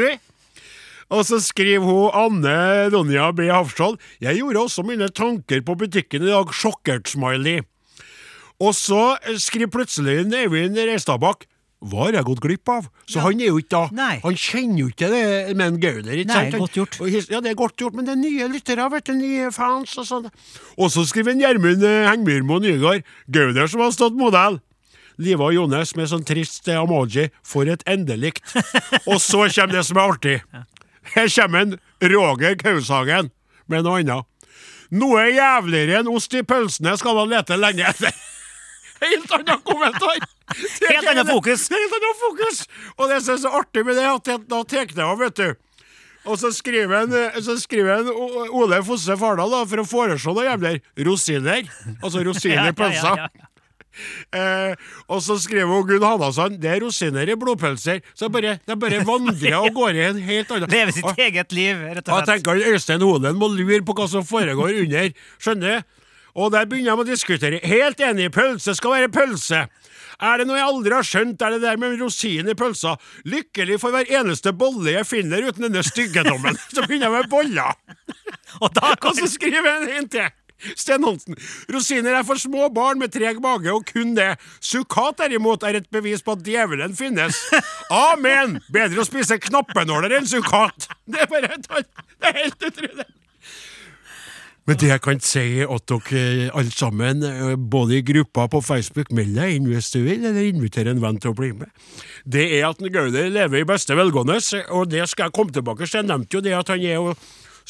Og så skriver hun Anne Ronja B. Hafskjold Jeg gjorde også mine tanker på butikken i dag, sjokkert-smiley. Og så skriver plutselig Eivind Reistadbakk hva har jeg gått glipp av? Så han er jo ikke da Nei. Han kjenner jo ikke det med en Gauder. ikke Nei, sant? Godt gjort. Ja, det er godt gjort, men det er nye lyttere, vet du, nye fans og sånn. Og så skriver en Gjermund eh, Hengmyrmo Nygaard Gauder som har stått modell. Liva og Jones med sånn trist eh, emoji. For et endelikt. og så kommer det som er artig. Her kommer en Roger Kaushagen med noe annet. Noe jævligere enn ost i pølsene skal man lete lenge etter. Helt annen kommentar! Helt annet fokus. Helt annet fokus! Og det som er så artig med det, at jeg, da tar det av, vet du. Og så skriver han, eh, så skriver en Ole Fosse Fardal da, for å foreslå noe jævlig rosiner. Altså rosiner i pølsa. Ja, ja, ja, Eh, og så skriver hun Gunn Hanasson det er rosiner i blodpølser. Så det bare, det bare vandrer og går i en helt annen Leve sitt eget liv, rett og og jeg tenker Øystein Holen må lure på hva som foregår under. Skjønner du? Og der begynner de å diskutere. Helt enig, pølse skal være pølse. Er det noe jeg aldri har skjønt, er det der med rosin i pølsa. Lykkelig for hver eneste bolle jeg finner uten denne styggedommen. Så begynner jeg med boller. Og da Og så skriver jeg en til. Sten Hansen. Rosiner er for små barn med treg mage, og kun det. Sukkat derimot er et bevis på at djevelen finnes. Amen! Bedre å spise knappenåler enn sukkat. Det er bare det er helt utrolig. Men det jeg kan si at dere alle sammen, eh, både i gruppa på Facebook, meld deg inn hvis du vil, eller inviter en venn til å bli med. Det er at Gauder lever i beste velgående, og det skal jeg komme tilbake til. Jeg nevnte jo det at han er jo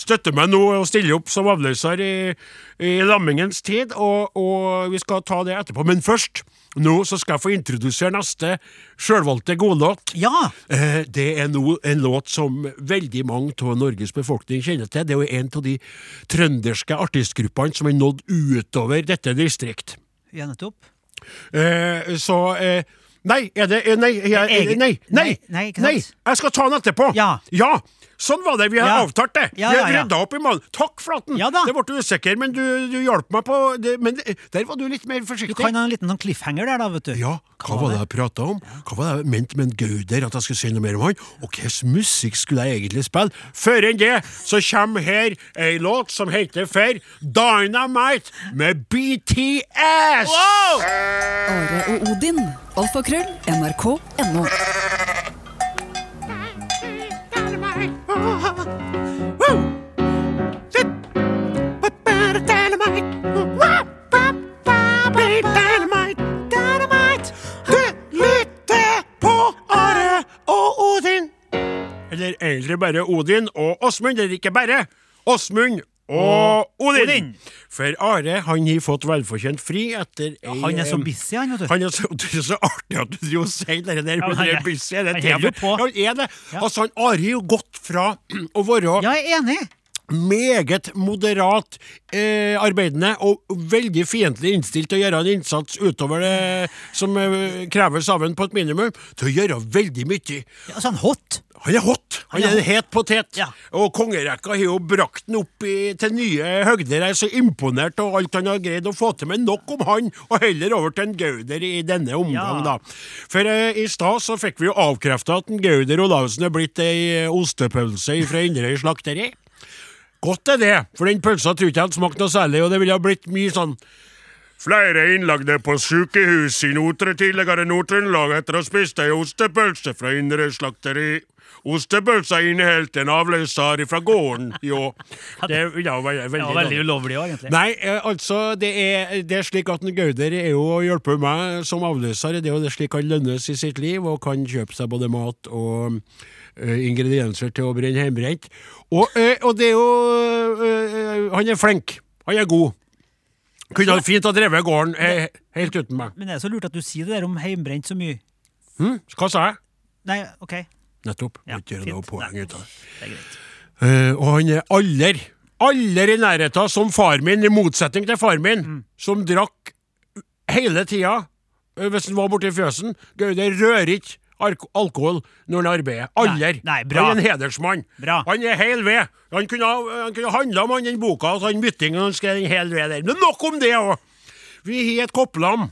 støtter meg nå og stiller opp som avløser i, i lammingens tid, og, og vi skal ta det etterpå. Men først, nå så skal jeg få introdusere neste sjølvalgte godlåt. Ja! Eh, Det er nå en låt som veldig mange av Norges befolkning kjenner til. Det er jo en av de trønderske artistgruppene som er nådd utover dette distrikt. Ja, nettopp. Eh, så eh, Nei, er det Nei, jeg, nei, Nei, nei, nei, jeg skal ta den etterpå. Ja. ja. Sånn var det. Vi har Ja. avtalt det. Ja, Vi ja, har rydda opp i mannen. Takk, Flaten. Ja da. Det ble usikker, men du, du hjalp meg på det, Men det- der var du litt mer forsiktig. Du kan ha en liten sånn cliffhanger der, da, vet du. Ja, hva var det jeg prata om? Hva var det jeg mente med en Gauder, at jeg skulle si noe mer om han? Og hvilken musikk skulle jeg egentlig spille? Før enn det så kommer her ei låt som heter for Dynamite med BTS! Wow! Are og Odin. Alfakrøll. NRK.no. Eller egentlig bare Odin og Åsmund, eller ikke bare. Åsmund og Odin. Odin. For Are han har fått velfortjent fri etter ei Han er så busy, han, vet du. han er så, det er så artig at du driver og sier det der. Ja, men men det er busy, er det han holder jo på. Ja, han er det. Ja. Altså, han Are har jo gått fra å være Ja, jeg er enig. Meget moderat eh, arbeidende og veldig fiendtlig innstilt til å gjøre en innsats utover det som eh, kreves av en på et minimum, til å gjøre veldig mye. Ja, altså, han hot. Han er hot! Han er en het potet. Ja. Og kongerekka har jo brakt han opp i, til nye høgder. Jeg er så imponert over alt han har greid å få til. Men nok om han, og heller over til en Gauder i denne omgang, Ja. da. For eh, i stad så fikk vi jo avkrefta at en Gauder Olavsen er blitt ei ostepølse fra Inderøy slakteri. Godt er det, for den pølsa tror ikke jeg hadde smakt noe særlig, og det ville ha blitt mye sånn Flere innlagte på sykehus i Nordre tidligere Nord-Trøndelag etter å ha spist ei ostepølse fra Indre slakteri. Ostepølsa inneholdt en avløser fra gården, jo. Det ja, veldig, var veldig ulovlig òg, egentlig. Nei, eh, altså, det er, det er slik at en Gauder er jo å hjelpe meg som avløser. Det er jo det slik han lønnes i sitt liv, og kan kjøpe seg både mat og eh, ingredienser til å brenne hjemmebrent. Og, eh, og det er jo eh, Han er flink. Han er god. Kunne ha fint ha drevet gården eh, helt uten meg. Men det er så lurt at du sier det der om heimbrent så mye. Hm? Hva sa jeg? Nei, OK. Nettopp. Ja, Ikke gjøre noe poeng ut av det. Det. Eh, og han er aller, aller i nærheten som far min, i motsetning til far min, Mm. som drakk hele tida uh, hvis han var borte i fjøsen. Gaude rører ikke alkohol når han arbeider. Aldri. Han er en hedersmann. Bra. Han er hel ved. Han kunne, ha- han kunne handla om han den boka at han byttingen han skrev den hel ved der. Men nok om det òg! Vi har et kopplam.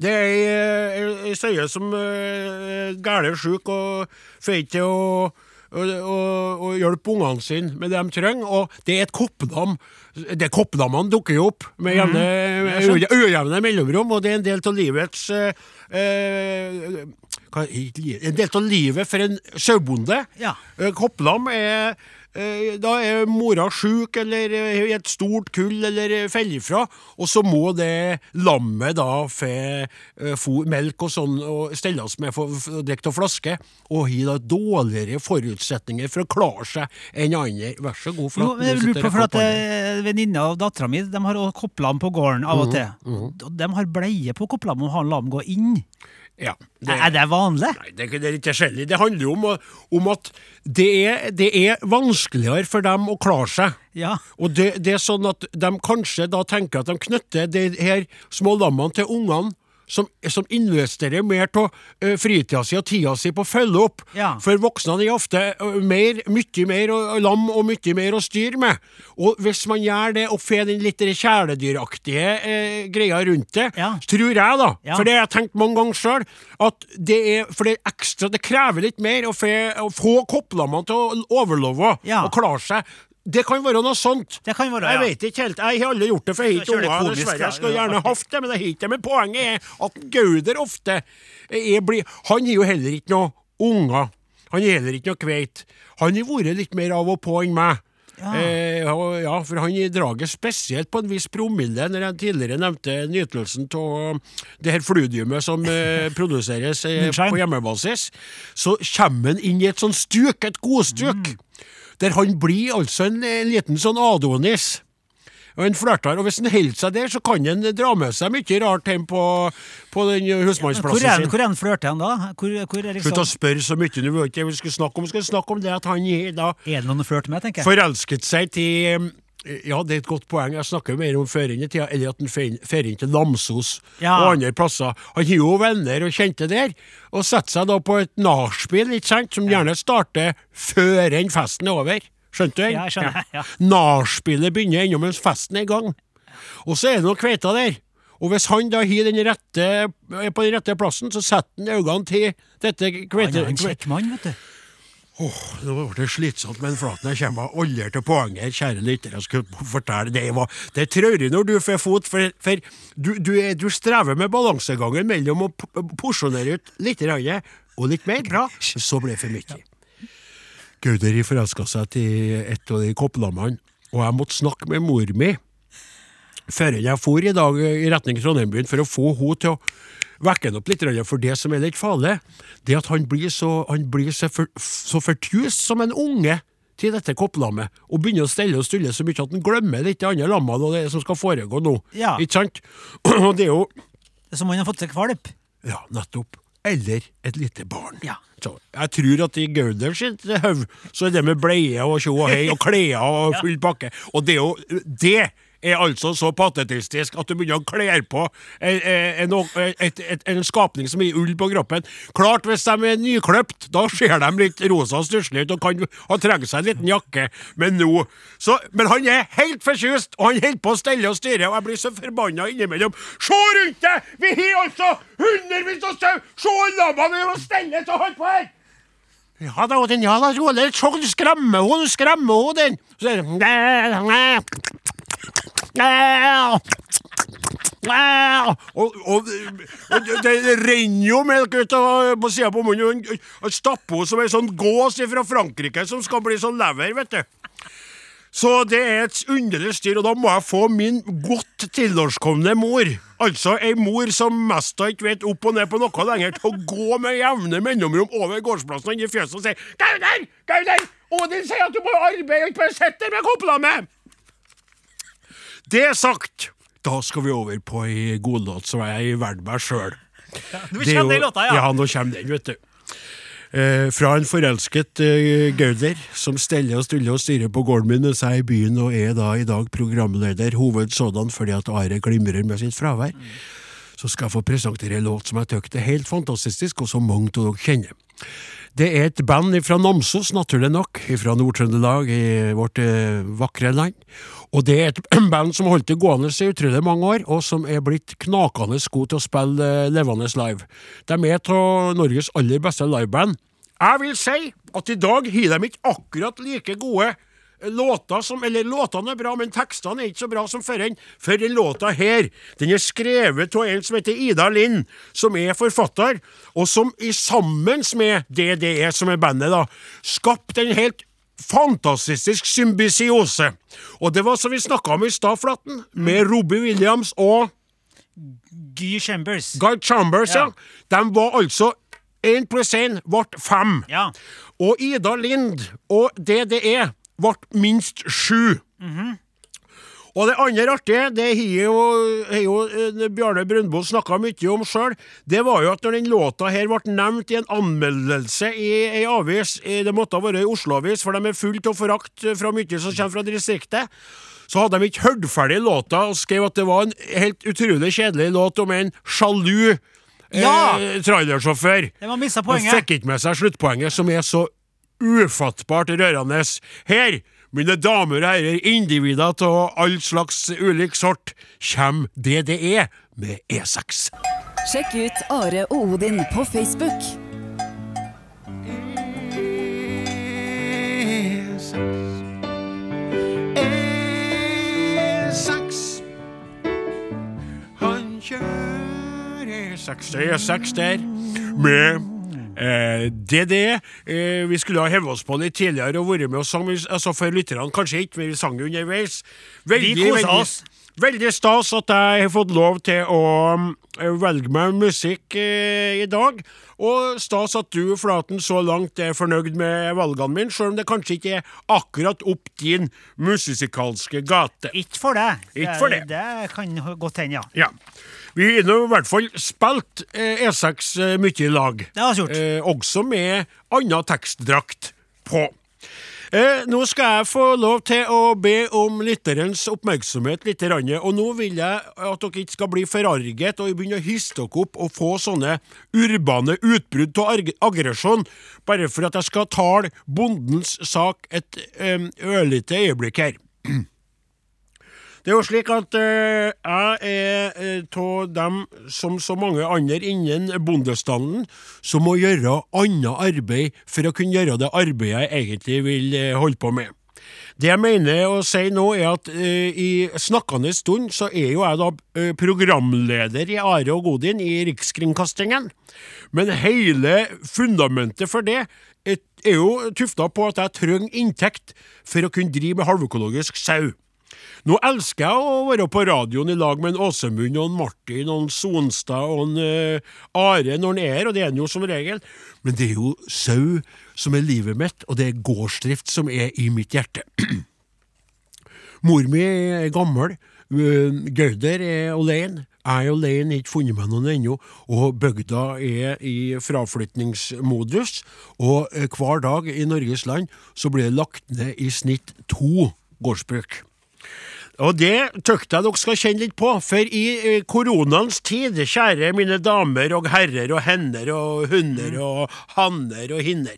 Det er ei, søye som er gæren sjuk og får ikke til å og, og, og hjelpe ungene sine med det de trenger. Og det er et koppdam. Det Koppdammene dukker jo opp med jevne, ujevne- ujevne mellomrom, og det er en del av livets eh, eh, En del av livet for en sauebonde. Ja. Eh, Kopplam er Da er mora sjuk eller eh, i et stort kull eller eh, faller ifra, og så må det lammet da få eh, melk og sånn og stelles med for for å drikke av flaske, og har da dårligere forutsetninger for å klare seg enn andre. Vær så god, Jo, men jeg lurer på, for at eh, Venninna av dattera mi har koplam på gården av Mhm, og til. Og De har bleie på koplam om han lam gå inn. Ja, Er det vanlig? Nei, det, det er ikke skjellig. Det handler jo om, om at det er, det er vanskeligere for dem å klare seg. Ja. Og det, det er sånn at de kanskje da tenker at de knytter de her små lammene til ungene, som, som investerer mer av uh, fritida si og tida si på å følge opp. Ja. For voksne er ofte ø, mer, mye mer og, og lam og mye mer å styre med. Og hvis man gjør det og får den litt kjæledyraktige eh, greia rundt det, Ja. tror jeg, da, Ja. for det har jeg tenkt mange ganger sjøl, at det er for det er ekstra Det krever litt mer å få, å få kopplammene til å overleve og klare seg. Det kan være noe sånt. Det kan være, jeg vet ikke helt. Jeg har aldri gjort det, for jeg har ikke unger. Dessverre. Jeg skulle gjerne hatt det, men jeg har ikke det. Men poenget er at Gauder ofte er blid. Han er jo heller ikke noe unger. Han er heller ikke noe kveit. Han har vært litt mer av og på enn meg. Ja. Eh, ja, for han drager spesielt på en viss promille, når jeg tidligere nevnte nytelsen av det her fludiumet som eh, produseres eh, på hjemmebasis. Så kommer han inn i et sånt stuk, et godstuk, der han blir altså en, en liten sånn Adonis. Og en flørter, og Hvis han holder seg der, så kan han dra med seg mye rart hjem på, på den husmannsplassen ja, han, sin. hvor er han flørter han da? Hvor, hvor er, Slutt å liksom, spørre så mye nå, vet ikke vi skulle snakke om. Vi skulle snakke om det at han da er det noen å flørte med, tenker jeg? forelsket seg til Ja, det er et godt poeng. Jeg snakker mer om før inn i tida, eller at han inn til Namsos Ja. og andre plasser. Han har jo venner og kjente der, og setter seg da på et nachspiel, som gjerne starter før enn festen er over. Skjønte du? Ja, jeg skjønner, ja. Nachspielet begynner ennå mens festen er i gang. Og så er det noen kveiter der. Og hvis han da den rette, er på den rette plassen, så setter han øynene til dette Han er en kjekk mann, vet du. Nå ble det slitsomt med en flaten. Jeg kommer aldri til poenget, kjære lytter. Jeg skulle fortelle Det, var, det traurig når du får fot, for, for du, du, du strever med balansegangen mellom å porsjonere ut litt rannet og litt mer. Bra. Så ble det for mye. Gauder forelska seg til et av de kopplammene, og jeg måtte snakke med mor mi før jeg for i dag i retning Trondheim-byen for å få henne til å vekke han opp litt, for det som er litt farlig, det at han blir så, han blir så, for, så fortjust som en unge til dette kopplammet, og begynner å stelle og stulle så mye at han glemmer litt de andre lammene og det som skal foregå nå. Ja. Ikke sant? Og det er jo Det er som om han har fått seg kvalp. Ja, nettopp. Eller et lite barn. Ja. Så jeg tror at i Gauder sitt hode så er det med bleie og tjo og hei og klær og full pakke. Og det er jo Det er altså så patetistisk at du begynner å kle på en, en, et, en skapning som gir ull på kroppen. Klart, hvis de er nykløpt, da ser de litt rosa og stusslige ut og kan ha trengt seg en liten jakke, men nå så, Men han er helt forkjøst, og han holder på å stelle og styre, og jeg blir så forbanna innimellom. Se rundt deg! Vi har altså hundrevis av sau! Se lammene og steller til holder holde på her! Ja da, den ja da, rolig. se skremmer du skremmer henne, den. Så Næ, næ. Og, og, og det, det renner jo melk ut av på sida på munnen. Han stapper henne som en sånn gås fra Frankrike som skal bli sånn lever, vet du. Så det er et underlig styr, og da må jeg få min godt tilårskomne mor, altså ei mor som mest av ikke vet opp og ned på noe lenger, til å gå med jevne mellomrom over gårdsplassen og inn i fjøset og si Gauder! Gauder! Odin sier at du må arbeide og ikke bare sitte der med kopplammet! Det sagt, da skal vi over på ei godlåt som jeg er i verd meg sjøl. Nå kommer den låta, ja. Ja, nå kommer den, vet du. Eh, fra en forelsket eh, Gauder som steller og stuller og styrer på gården min mens jeg er i byen, og er da i dag programleder, hovedsådan fordi at Are glimrer med sitt fravær. Så skal jeg få presentere en låt som jeg syns er helt fantastisk, og som mange av dere kjenner. Det er et band fra Namsos, naturlig nok, fra Nord-Trøndelag i vårt eh, vakre land. Og det er et band som holdt det gående i utrolig mange år, og som er blitt knakende gode til å spille eh, levende live. De er av Norges aller beste liveband. Jeg vil si at i dag har de ikke akkurat like gode låter som Eller låtene er bra, men tekstene er ikke så bra som før enn. For den låta her, den er skrevet av en som heter Ida Lind, som er forfatter, og som i sammen med DDE, som er bandet, da, skapte en helt fantastisk symbiose. Og det var som vi snakka om i stad, Flatten, med Robbie Williams og Guy Chambers. Guy Chambers, ja. Ja. De var altså én pluss én ble fem. Ja. Og Ida Lind og DDE ble minst sju. Og det andre artige, det har jo, jo eh, Bjarne Brundbo snakka mye om sjøl, det var jo at når den låta her ble nevnt i en anmeldelse i ei avis, eh, det måtte ha vært ei Oslo-avis, for de er fullt av forakt fra mye som kommer fra distriktet, så hadde de ikke hørt ferdig låta og skrev at det var en helt utrolig kjedelig låt om en sjalu Ja! eh, trailersjåfør. De Han fikk ikke med seg sluttpoenget, som er så ufattbart rørende. Her, mine damer og herrer, individer av all slags ulik sort, Kjem DDE med E E6. Sjekk ut Are og Odin på Facebook. E6. E6. Han kjører E6. Det er E6 der, med Eh, det Eh, vi skulle ha hevet oss på litt tidligere og vært med og sang, altså for lytterne kanskje ikke, men vi sang jo underveis. Veldig, Vi veldig- oss. Veldig stas at jeg har fått lov til å um, velge meg musikk eh, i dag. Og stas at du, Flaten, så langt er fornøyd med valgene mine, selv om det kanskje ikke er akkurat opp din musikalske gate. Ikke for deg. Ikke for det. Det kan godt hende, ja. Ja. Vi har i hvert fall spilt eh, E6 eh, mye i lag. Det har vi gjort. Eh, også med annen tekstdrakt på. Eh, nå skal jeg få lov til å be om lytterens oppmerksomhet litt, og nå vil jeg at dere ikke skal bli forarget og begynne å hisse dere opp og få sånne urbane utbrudd av aggresjon, bare for at jeg skal tale bondens sak et um, ørlite øyeblikk her. Det er jo slik at eh, jeg er av dem som så mange andre innen bondestanden som må gjøre annet arbeid for å kunne gjøre det arbeidet jeg egentlig vil eh, holde på med. Det jeg mener å si nå, er at eh, i snakkende stund så er jo jeg da eh, programleder i Are og Godin i Rikskringkastingen. Men hele fundamentet for det er jo tufta på at jeg trenger inntekt for å kunne drive med halvøkologisk sau. Nå elsker jeg å være på radioen i lag med en Åsemund og en Martin og en Sonstad og en uh, Are når han er her, og det er han jo som regel, men det er jo sau som er livet mitt, og det er gårdsdrift som er i mitt hjerte. Mor mi er gammel, øh, Gauder er alene, jeg er alene, ikke funnet meg noen ennå, og bygda er i fraflytningsmodus, og eh, hver dag i Norges land så blir det lagt ned i snitt to gårdsbruk. Og det tykte jeg dere skal kjenne litt på, for i eh, koronaens tid, kjære mine damer og herrer og hender og hunder og hanner og hinner,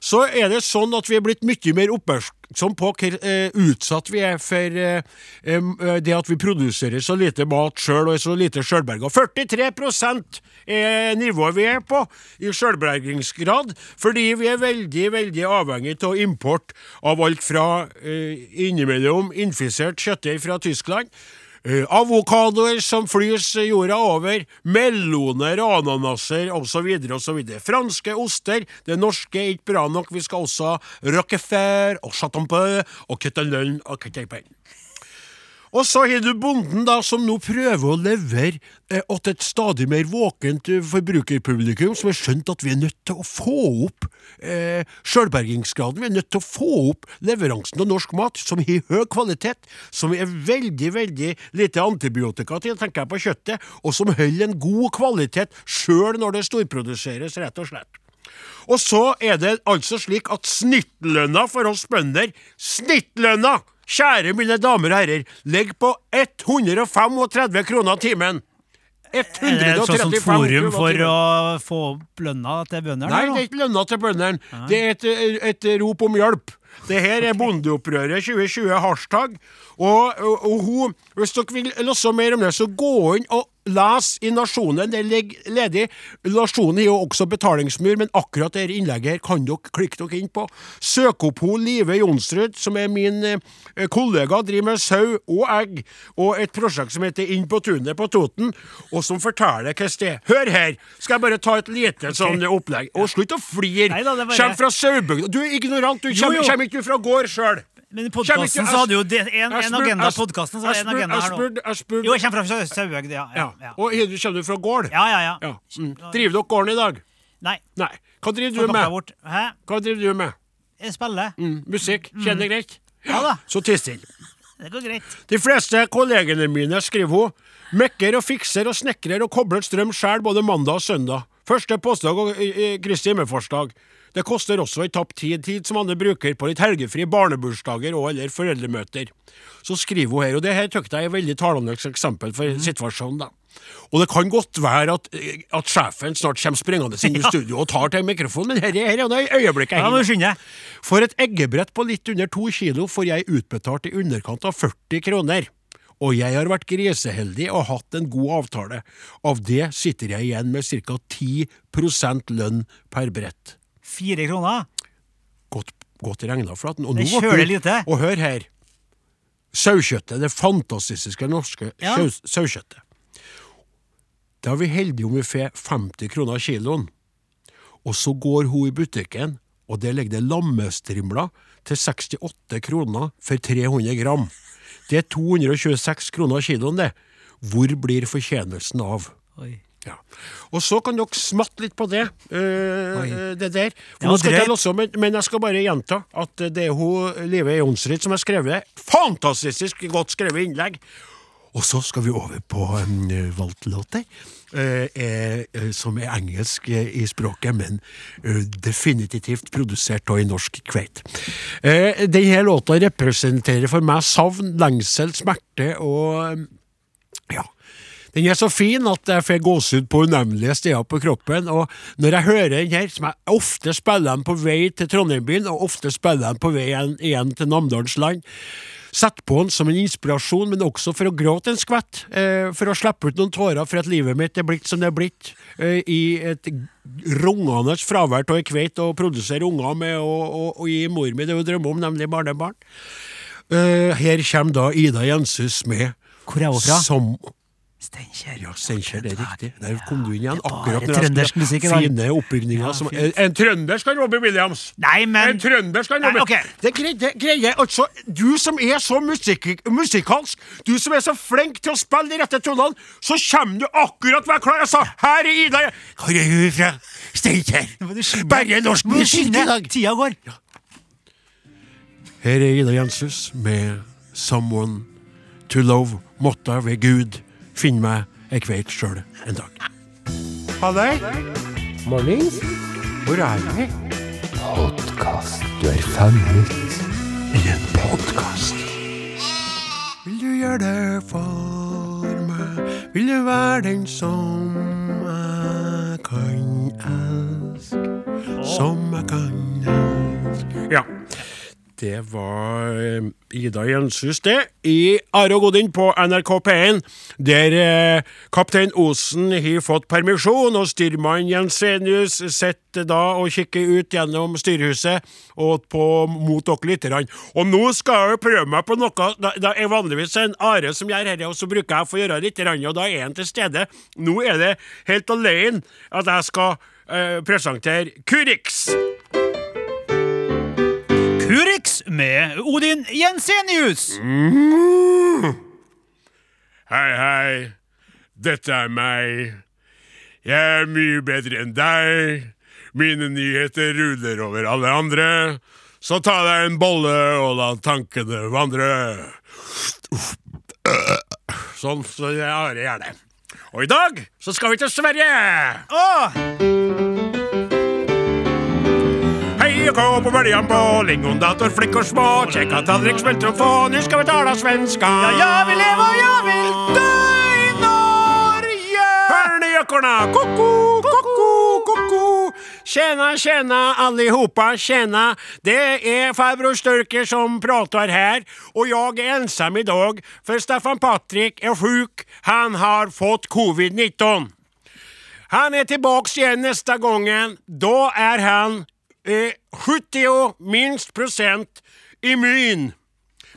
så er det sånn at vi er blitt mye mer oppmerksom på hvor eh, utsatt vi er for eh, eh, det at vi produserer så lite mat sjøl og er så lite sjølberga. 43% er nivået vi er på i sjølbergingsgrad, fordi vi er veldig, veldig avhengig av import av alt fra eh, innimellom infisert kjøttdeig fra Tyskland, Avokadoer som flys jorda over, meloner og ananaser osv. osv. Franske oster. Det norske er ikke bra nok. Vi skal også ha Roquefort og Chateauneuf og Kettelønn og Kettelpen. Og så har du bonden da, som nå prøver å levere eh, åt et stadig mer våkent eh, forbrukerpublikum, som har skjønt at vi er nødt til å få opp eh, sjølbergingsgraden. Vi er nødt til å få opp leveransen av norsk mat, som har høy kvalitet, som er veldig, veldig lite antibiotika til, tenker jeg på kjøttet, og som holder en god kvalitet sjøl når det storproduseres, rett og slett. Og så er det altså slik at snittlønna for oss bønder, snittlønna, kjære mine damer og herrer, ligger på 135 kroner timen. Er det et sånt forum for å få opp lønna til bøndene? Nei, det er ikke lønna til bøndene. Det er et, et rop om hjelp. Det her er Bondeopprøret 2020 hashtag. Og, og, og hun, hvis dere vil lese mer om det, så gå inn og les i Nasjonen. Det ligger ledig. Nasjonen har jo også betalingsmur, men akkurat dette innlegget her kan dere klikke dere inn på. Søk opp hun Live Jonsrud, som er min eh, kollega, driver med sau og egg, og et prosjekt som heter Inn på tunet på Toten, og som forteller hvordan det er. Hør her, skal jeg bare ta et lite sånn opplegg. Og slutt å flire. Er bare- Kjem fra sauebygda. Du er ignorant, du kommer, kommer ikke fra gård sjøl. Men i podkasten så hadde jo det en, en agenda. Podcasten, så en agenda her nå. Jo, jeg kommer fra Sauøgd, ja. ja. Ja. Og du- kommer du fra gård? ja, ja, ja. Mm. Driver dere gården i dag? Nei, Nei. Hva driver du med? Hæ? Hva driver du med? Jeg spiller. Mm. Musikk? Kjenner det greit? Ja da, Så tiss stille. det går greit. De fleste kollegene mine, skriver hun, mekker og fikser og snekrer og kobler strøm sjæl både mandag og søndag. Første påsdag og eh, eh, Kristi himmelfartsdag. Det koster også ei tapt tid, tid som andre bruker på litt helgefri barnebursdager og eller foreldremøter. Så skriver hun her, og det her tykte jeg er et veldig talende eksempel for situasjonen, da. Og det kan godt være at, at sjefen snart kommer springende inn i studio og tar til mikrofonen, men her er her er det øyeblikket. Ja, du skynde. For et eggebrett på litt under to kilo får jeg utbetalt i underkant av 40 kroner. Og jeg har vært griseheldig og hatt en god avtale. Av det sitter jeg igjen med ca. 10% lønn per brett. Fire kroner. Godt, godt regna Flaten. Og, Det kjøler lite. og hør her. Sauekjøttet. det fantastiske norske Ja. sauekjøttet. Da er vi heldige om vi får 50 kroner kiloen. Og så går hun i butikken, og der ligger det lammestrimler til 68 kroner for 300 gram. Det er 226 kroner kiloen, det. Hvor blir fortjenelsen av? Oi. Ja. Og så kan dere smatte litt på det, eh, det der. Skal jeg også, men, men jeg skal bare gjenta at det er hun Live Jonsrud som har skrevet det. fantastisk godt skrevet innlegg. Og så skal vi over på en uh, valgt låt der. eh, er, eh, som er engelsk eh, i språket, men eh, definitivt produsert av i norsk kveit. Uh, denne låta representerer for meg savn, lengsel, smerte og eh, ja. Den er så fin at jeg får gåsehud på unevnelige steder på kroppen. Og når jeg hører den her, som jeg ofte spiller den på vei til Trondheim-byen, og ofte spiller den på vei igjen, til Namdalens land, Sett på den som en inspirasjon, men også for å gråte en skvett. Eh, for å slippe ut noen tårer for at livet mitt er blitt som det er blitt. Eh, I et rungende fravær av ei kveit å produsere unger med og, og, og gi mor mi det hun drømmer om, nemlig barnebarn. Eh, her kommer da Ida Jenshus med Hvor er hun fra? Som Steinkjer. ja, Steinkjer, det er riktig. Der kom du inn igjen. Akkurat når jeg trøndersk skulle-. Fine oppbygninger. Ja, som, fint. en trønder skal Robbie Williams! Nei, men En trønder skal Nei, Robbie ok. Det greie, greie altså, Du som er så musik musikalsk, du som er så flink til å spille de rette tonene, så kommer du akkurat hver klar. Jeg sa her er Ida Hvor er hun fra? Steinkjer. Bare norsk musikk i dag. Tida går. Her er Ida Jenshus med 'Someone to Love'. måtta ved Gud finne meg ei kveite sjøl en dag. Halløy, Mornings. hvor er vi? Podkast. Du er fanget I en podkast. Vil du gjøre det for meg? Vil du være den som jeg kan elske? Som jeg kan elske Ja. Det var eh, Ida Jenshus, det, i Are og Godin på NRK P1, der eh, kaptein Osen har fått permisjon, og styrmann Jensenius sitter da og kikker ut gjennom styrhuset og på, mot dere litt. grann. Og nå skal jeg prøve meg på noe da er vanligvis en Are som gjør dette, og så bruker jeg for å gjøre litt, grann, og da er han til stede. Nå er det helt alene at jeg skal eh, presentere Kurix. Med Odin Jensenius. Hei, hei. Dette er meg. Jeg er mye bedre enn deg. Mine nyheter ruller over alle andre. Så ta deg en bolle og la tankene vandre. Sånn så jeg har det gjerne. Og i dag så skal vi til Sverige. Åh, Hej och gå på böljan på lingondator, flickor små Käka tallrik, smälter och få, nu ska vi tala svenska ja, jag vill leva och jag vill dö i Norge. Hör ni ekorna? Koko, koko, koko Tjena, tjena allihopa, tjena Det är farbror Sturker som pratar här och jag är ensam idag för Staffan Patrik är sjuk, han har fått covid-19 Han är tillbaks igen nästa gången. Då är han eh, 70 minst procent immun.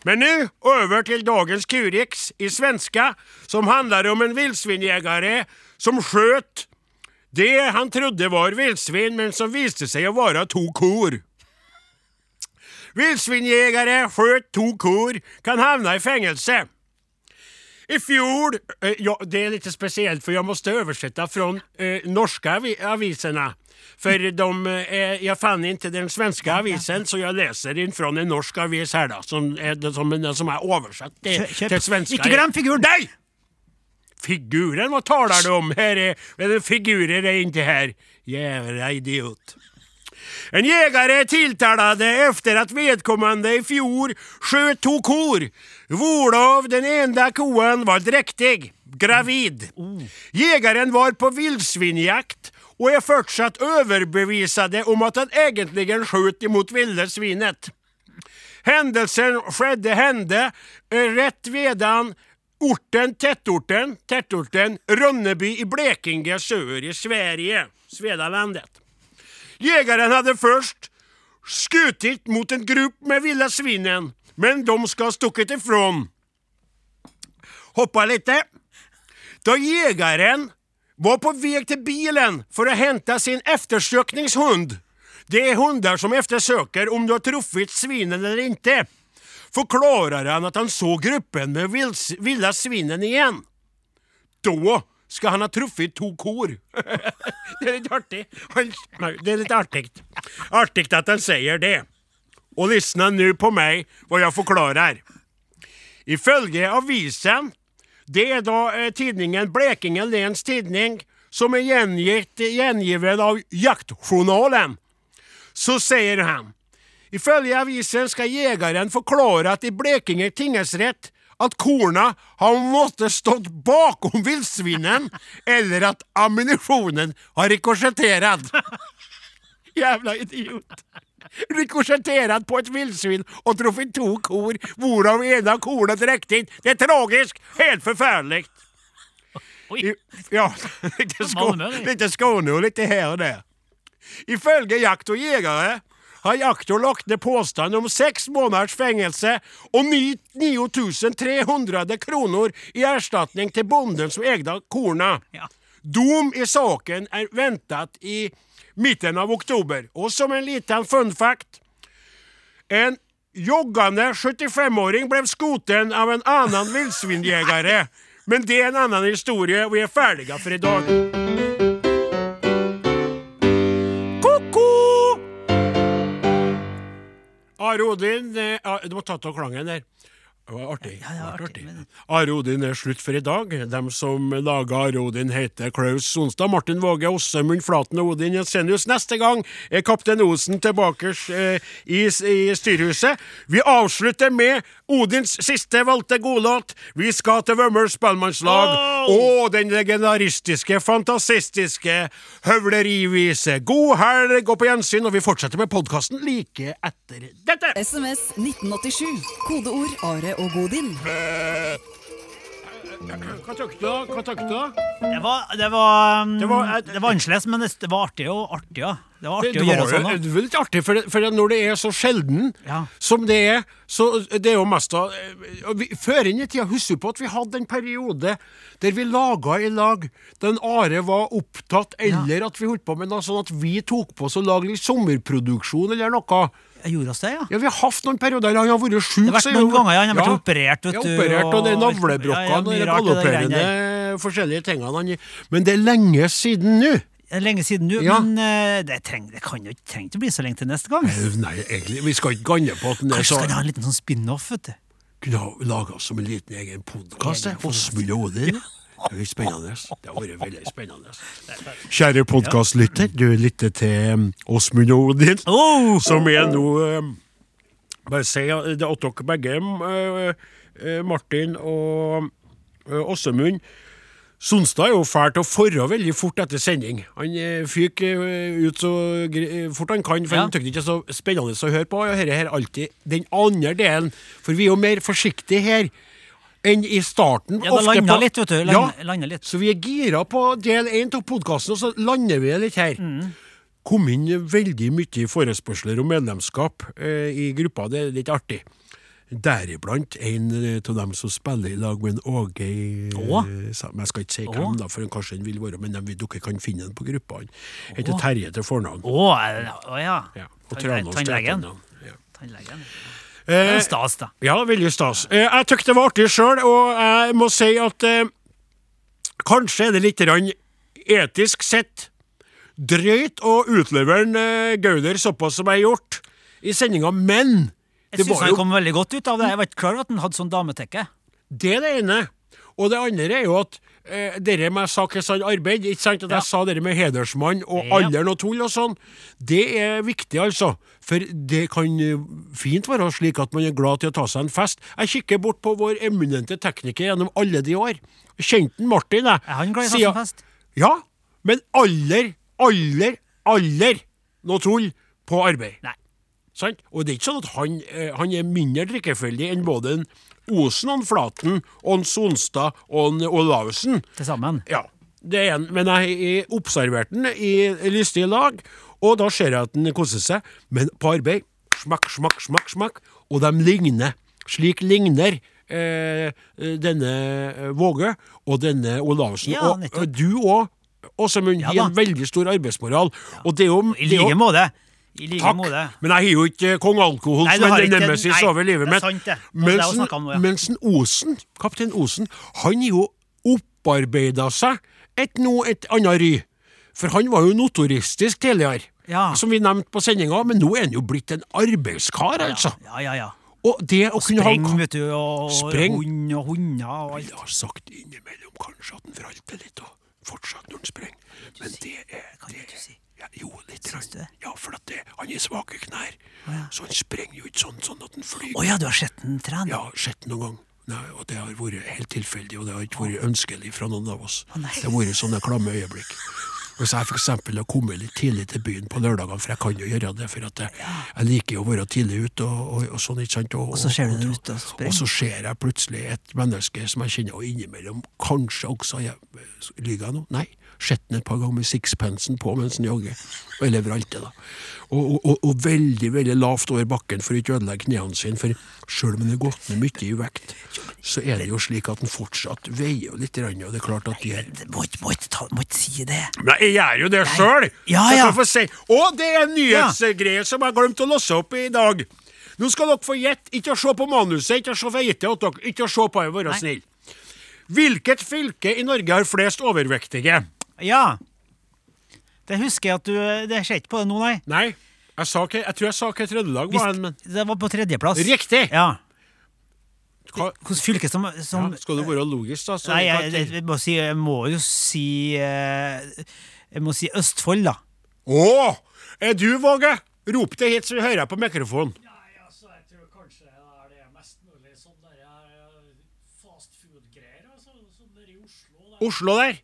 Men nu över till dagens Kurix i svenska som handlar om en vildsvinjägare som sköt det han trodde var vildsvin men som viste seg å være to kor. Vildsvinjägare sköt to kor kan hamna i fängelse. I fjol, eh, ja, det er litt spesielt, for jeg måtte oversette fra eh, norske avi avisene. For de, eh, jeg fant ikke den svenske avisen så jeg leser den fra en norsk avis her, da, som er, som, som er oversatt til, till svenska. Ikke glem figuren. Deg! Figuren, Hva taler du om? Här er, figurer er ikke her. Jævla idiot. En jägare tilltalade efter att vedkommande i fjol sköt två kor. Varav den enda koen var dräktig, gravid. Jägaren var på vildsvinjakt och är fortsatt överbevisade om att han egentligen sköt emot vildesvinet. Händelsen skedde hände eh, rätt vedan orten, tettorten, tettorten, Ronneby i Blekinge söder i Sverige, Svedalandet. Jägaren hadde først skutt mot en grupp med ville svinen, men de skal ha stukket ifrån. Hoppa litt. Da jegeren var på vei til bilen for å hente sin ettersøkningshund Det er hunder som ettersøker om du har truffet svinen eller ikke. Forklarer han at han såg gruppen med ville svinen igen. Då ska han ha truffit to kor. det er litt artig. Han- nei, Det er litt artig. Artig at han sier det. Og lyssna nu på meg, hva jeg forklarer. Ifølge avisen Det er da eh, tidningen Blekingen Lens Tidning, som er gjengitt, gjengiven av Jaktjournalen. Så sier han Ifølge avisen skal jegeren forklare at i Blekinge tingesrett at korna har måttet stått bakom villsvinen, eller at ammunisjonen har rikosjettert. Jævla idiot. Rikosjettert på et villsvin og truffet to kor, hvorav en av korna druknet inn. Det er tragisk. Helt forferdelig. I- Ja, litt Skåne og litt her og der. Ifølge Jakt og jegere har jaktor lagt ned påstand om seks måneders fengelse og 9300 kroner i erstatning til bonden som eide korna. Ja. Dom i saken er ventet i midten av oktober. Og som en liten fun fact En joggende 75-åring ble skutt av en annen villsvinjeger. Men det er en annen historie. Vi er ferdige for i dag. Are Odin eh, ah, Du må ta av klangen der. Det var artig. Ja, det var artig, men- Are Odin er slutt for i dag. De som laga Are Odin, heter Klaus Sonstad, Martin Våge, Åsemund Flaten og Odin Jensenius. Neste gang er Kaptein Osen tilbake eh, i, i styrhuset. Vi avslutter med Odins siste valgte godlåt. Vi skal til Vømmøl spellemannslag oh! og den legendaristiske, fantasistiske høvlerivise. God helg og på gjensyn, og vi fortsetter med podkasten like etter dette. SMS 1987. Kodeord Are og Godin. Hva tenkte du, da? Hva tenkte du, da? Det var, det var, um, Det det var- var, eh, annerledes, men det, det var artig og artig, ja. Det var artig det å gjøre sånn. da. det var litt artig, for, det, for det, når det er så sjelden Ja. som det er, så det er jo mest av Før inn i tida, husker du på at vi hadde en periode der vi laga i lag den Are var opptatt, eller at vi holdt på med noe sånn at vi tok på oss å lage litt sommerproduksjon eller noe. Gjorde oss det, ja. Ja, Vi har hatt noen perioder. Han har vært sjuk. Det har vært noen ganger, ja, han har vært operert, vet ja, du, operert, og det er og- navlebrokkene Ja, ja, og de galopperende forskjellige tingene. han- Men det er lenge siden nå. Lenge siden nå, Ja. men uh, det, treng, det kan jo ikke ikke bli så lenge til neste gang. Nei, egentlig, vi skal ikke ganne på at den er Kanskje så skal vi ha en liten sånn spin-off, vet du. kunne ha laga som en liten egen podkast. Podcast. Åsmund og Odin. Det er spennende. Det har vært veldig spennende. Kjære podkastlytter, du lytter til um, Åsmund og Odin, Oh! som er nå um, Bare si at er dere begge, uh, uh, Martin og uh, Åsemund Sonstad er jo fælt å forre veldig fort etter sending. Han fyker ut så fort han kan, for Ja. han det ikke er så spennende å høre på. Og dette er alltid den andre delen, for vi er jo mer forsiktige her enn i starten. Ja, det landa litt, vet du. Ja, Land, landa litt. så vi er gira på del én av podkasten, og så lander vi litt her. Mm. Kom inn veldig mye forespørsler om medlemskap eh, i gruppa, det er litt artig. Deriblant en eh, av dem som spiller i lag med en Åge eh, men Jeg skal ikke si hvem, da, for kanskje han vil være men de, dere kan finne den på gruppa. Han heter Terje til fornavn. Å, er ja. Ja, og Tranås til etternavn. Ja. Tannlegen. Det er Eh, stas, da. Ja, veldig stas. Eh, jeg syntes det var artig sjøl, og jeg må si at eh, kanskje er det litt rann etisk sett drøyt å utlevere eh, Gauder såpass som jeg har gjort i sendinga, men Jeg syns han jo kom veldig godt ut av det. Jeg var ikke klar over at han hadde sånn dametekke. Det er det ene. Og det andre er jo at eh, dere med sakessann arbeid, ikke sant at jeg sa dere med hedersmann og Ja. alderen og tull og sånn, det er viktig, altså. For det kan eh, fint være slik at man er glad til å ta seg en fest. Jeg kikker bort på vår eminente tekniker gjennom alle de år. Kjente Martin, jeg. Er han glad i å ta seg en fest? Ja, men aller, aller, aller noe tull på arbeid. Nei. Sant? Og det er ikke sånn at han, eh, han er mindre drikkefeldig enn både en Osen og Flaten og Sonstad og Olavsen. Til sammen. Ja, det er en, men jeg har observert den i lystige lag, og da ser jeg at den koser seg. Men på arbeid smakk, smakk, smakk, smakk, og de ligner. Slik ligner eh, denne eh, Våge og denne Olavsen. Ja, og eh, du òg, Åsemund, Ja har en veldig stor arbeidsmoral. Og det er jo I like måte. I like Takk, måte. men jeg har jo ikke kong alkohol som en nemesis over livet er mitt. Mens, ja. mens Osen, kaptein Osen, han har jo opparbeida seg et, nå et annet ry. For han var jo notoristisk tidligere, Ja. som vi nevnte på sendinga, men nå er han jo blitt en arbeidskar, altså. Ja, ja, ja. Og det å kunne Spreng, ha vet du, og Spreng. hund og hunder og alt. Jeg har sagt innimellom kanskje at han vralter litt, og fortsatt når han sprenger. Men det er kan det, si. Ja, Jo, litt. Syns du det? Ja, for at det, han har svake knær. Så han sprenger jo ikke sånn, sånn at han flyr. Å ja, du har sett den trene? Ja, sett noen gang. Nei, og det har vært helt tilfeldig, og det har ikke vært ønskelig fra noen av oss. Oh, Det har vært sånne klamme øyeblikk. Hvis jeg eksempel har kommet litt tidlig til byen på lørdagene, for jeg kan jo gjøre det, for jeg, jeg liker jo å være tidlig ute og, og, og sånn, ikke sant? Og, Og så ser du den ute og sprenger. Og så ser jeg plutselig et menneske som jeg kjenner, og innimellom kanskje også Lyver jeg nå? Nei. Den et par ganger med sixpensen på mens han jogger. Eller vralte, da. Og, og, og, og veldig veldig lavt over bakken for å ikke ødelegge knærne sine. For sjøl om han er gått ned mye i vekt, så er det jo slik at han fortsatt veier jo litt. Og det er klart at de er Det Må ikke, må ta- må ikke si det. men jeg gjør jo det sjøl! Ja, ja. Si. Og det er en nyhetsgreie som jeg glemte å låse opp i dag. Nå skal dere få gjette. Ikke å se på manuset, ikke å se for jeg har gitt det til dere. Ikke å se på det, vær snill. Hvilket fylke i Norge har flest overvektige? Ja. Det husker jeg at du Det skjer ikke på det nå, nei. Nei, jeg, sa ikke, jeg tror jeg sa hva Trøndelag var en, men det var på tredjeplass. Riktig! Ja. Hva, Hvilket fylke som, som ja, skal du være logisk, da? Så Nei, jeg, jeg, jeg, må si, jeg må jo si eh, Jeg må si Østfold, da. Å! Er du, Våge? Rop det hit, så vi hører på mikrofonen. Nei, altså, jeg tror kanskje det er det mest mulig sånn der eh, fast food-greier. Altså, sånn der i Oslo. Der. Oslo der?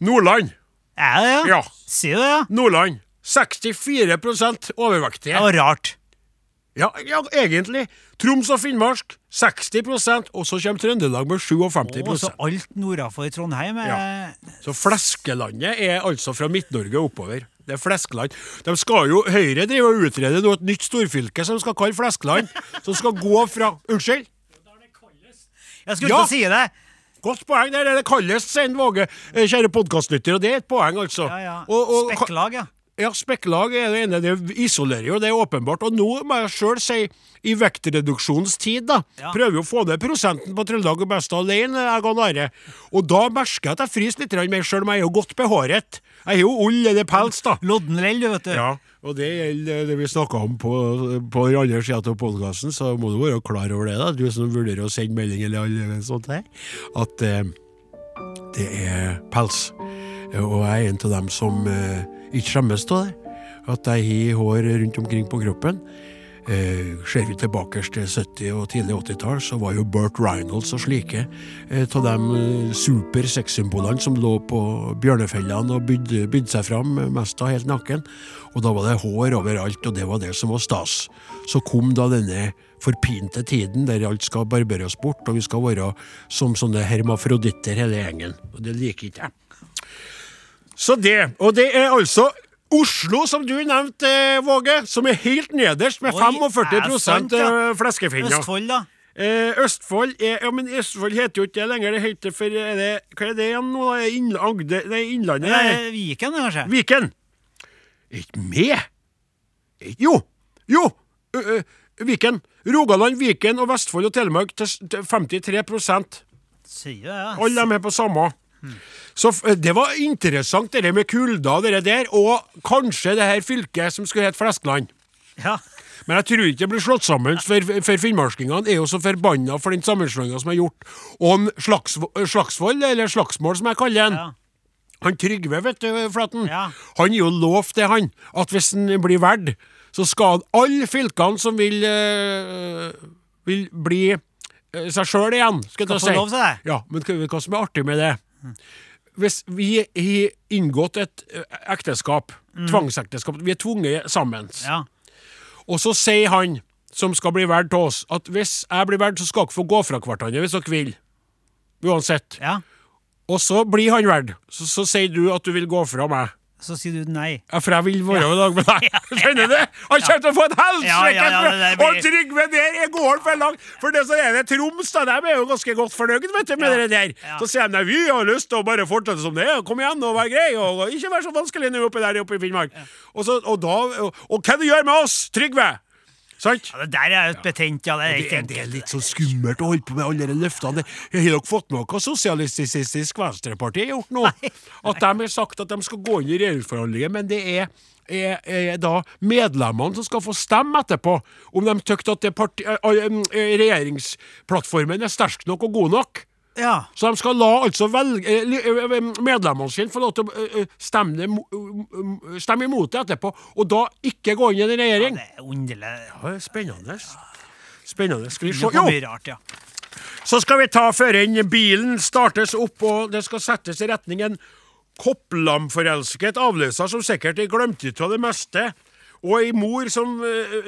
Nordland. Er det, ja? Ja. Sier du det, ja? Nordland. 64 overvektige. Det var rart. Ja, ja, egentlig. Troms og Finnmark 60% og så kommer Trøndelag med 57% Og så alt nordafor Trondheim er Ja. Så fleskelandet er altså fra Midt-Norge oppover. Det er fleskeland. De skal jo, Høyre driver og utreder nå et nytt storfylke som skal kalle Fleskeland. Som skal gå fra Unnskyld? Jeg skulle Ja. ikke si det! Godt poeng. Der er det kalles sier Våge, eh, kjære podkastlytter. Og det er et poeng, altså. Ja, ja. Og, og, Spekklag, ja. Ja, spekklag er det ene. Det isolerer jo, det er åpenbart. Og nå må jeg sjøl si, i vektreduksjonens tid, da, Ja. prøver jo å få ned prosenten på Trøndelag og Besta alene, jeg og Are. Og da merker jeg at jeg fryser litt mer, sjøl om jeg er jo godt behåret. Jeg har jo ull eller pels, da. Lodden lell, vet du. Ja, og det gjelder det vi snakka om på, på den andre sida av podkasten, så må du være klar over det, da, du som vurderer å sende melding eller alle sånt her, at eh, det er pels. Og jeg er en av dem som eh, ikke skjemmes av det. At jeg har hår rundt omkring på kroppen. Eh, ser vi tilbake til 70- og tidlig 80-tall, så var jo Burt Reynolds og slike eh, av de eh, super sexsymbolene som lå på bjørnefellene og bydde, bydde seg fram, mest av helt nakken. Og da var det hår overalt, og det var det som var stas. Så kom da denne forpinte tiden der alt skal barberes bort, og vi skal være som sånne hermafroditter hele gjengen. Og det liker ikke jeg. Så det. Og det er altså Oslo, som du nevnte, eh, Våge, som er helt nederst med Oi, 45 er det ja? eh, fleskefinner. Østfold, da. Eh, Østfold er, ja, men Østfold heter jo ikke det lenger. Det heter for er det, Hva er det igjen nå? Agder Nei, Innlandet? Nei. Eh, Viken, kanskje? Viken. Ikke med? Ikke- Jo! Jo! Ø, ø, Viken. Rogaland, Viken og Vestfold og Telemark til s- til 53 Sier det, ja. Alle de er på samme. Så det var interessant, det med kulda og det der, og kanskje det her fylket som skulle hete Fleskland. ja. Men jeg tror ikke det blir slått sammen, for, for finnmarkingene er jo så forbanna for den sammenslåinga som er gjort. Og slags, Slagsvold, eller Slagsmål som jeg kaller den, ja. han Trygve, vet du, Flaten, Ja. han gir jo lovt det, han, at hvis han blir verd, så skal han alle fylkene som vil, øh, vil bli øh, seg sjøl igjen, skal Skal få si. lov til det. Ja, men hva hva som er artig med det? Hvis vi har inngått et ekteskap, ekteskap, tvangsekteskap, vi er tvunget sammen, Mm. ja. og så sier han som skal bli valgt til oss, at hvis jeg blir valgt, så skal dere få gå fra hverandre hvis dere vil. Uansett. ja. Og så blir han valgt. Så, så sier du at du vil gå fra meg. Så sier du nei. Ja, for jeg vil være lag med deg. Skjønner du? Han kommer til å få et helsike! Ja, ja, ja, Og Trygve der er gården for langt! For det som er det Troms, da. De er jo ganske godt fornøyd vet du, med Ja, det der. ja. Så sier de vi har lyst til å bare fortsette som det er. Kom igjen og vær grei, og ikke vær så vanskelig nå oppe der oppe i Finnmark. Og, så, og da Og, og hva du gjør med oss, Trygve? Sant? Ja, det der er jo et betent, ja. Det er Det det er litt sånn skummelt å holde på med alle de løftene. Har dere fått med hva Sosialistisk Venstreparti har gjort nå? At de har sagt at de skal gå inn i regjeringsforhandlinger, men det er er, er da medlemmene som skal få stemme etterpå, om de syns at det parti, eh, eh, regjeringsplattformen er sterk nok og god nok. Ja. Så de skal la altså velge, eh, eh, eh, medlemmene sine få lov til å stemme, stemme imot det etterpå, og da ikke gå inn i en regjering. Det er underlig. Ja, spennende. Spennende. Skal vi se. Jo, ja. så skal vi ta før inn bilen startes opp, og det skal settes i retning en kopplamforelsket avløser som sikkert er glemt ut av det meste. Og ei mor som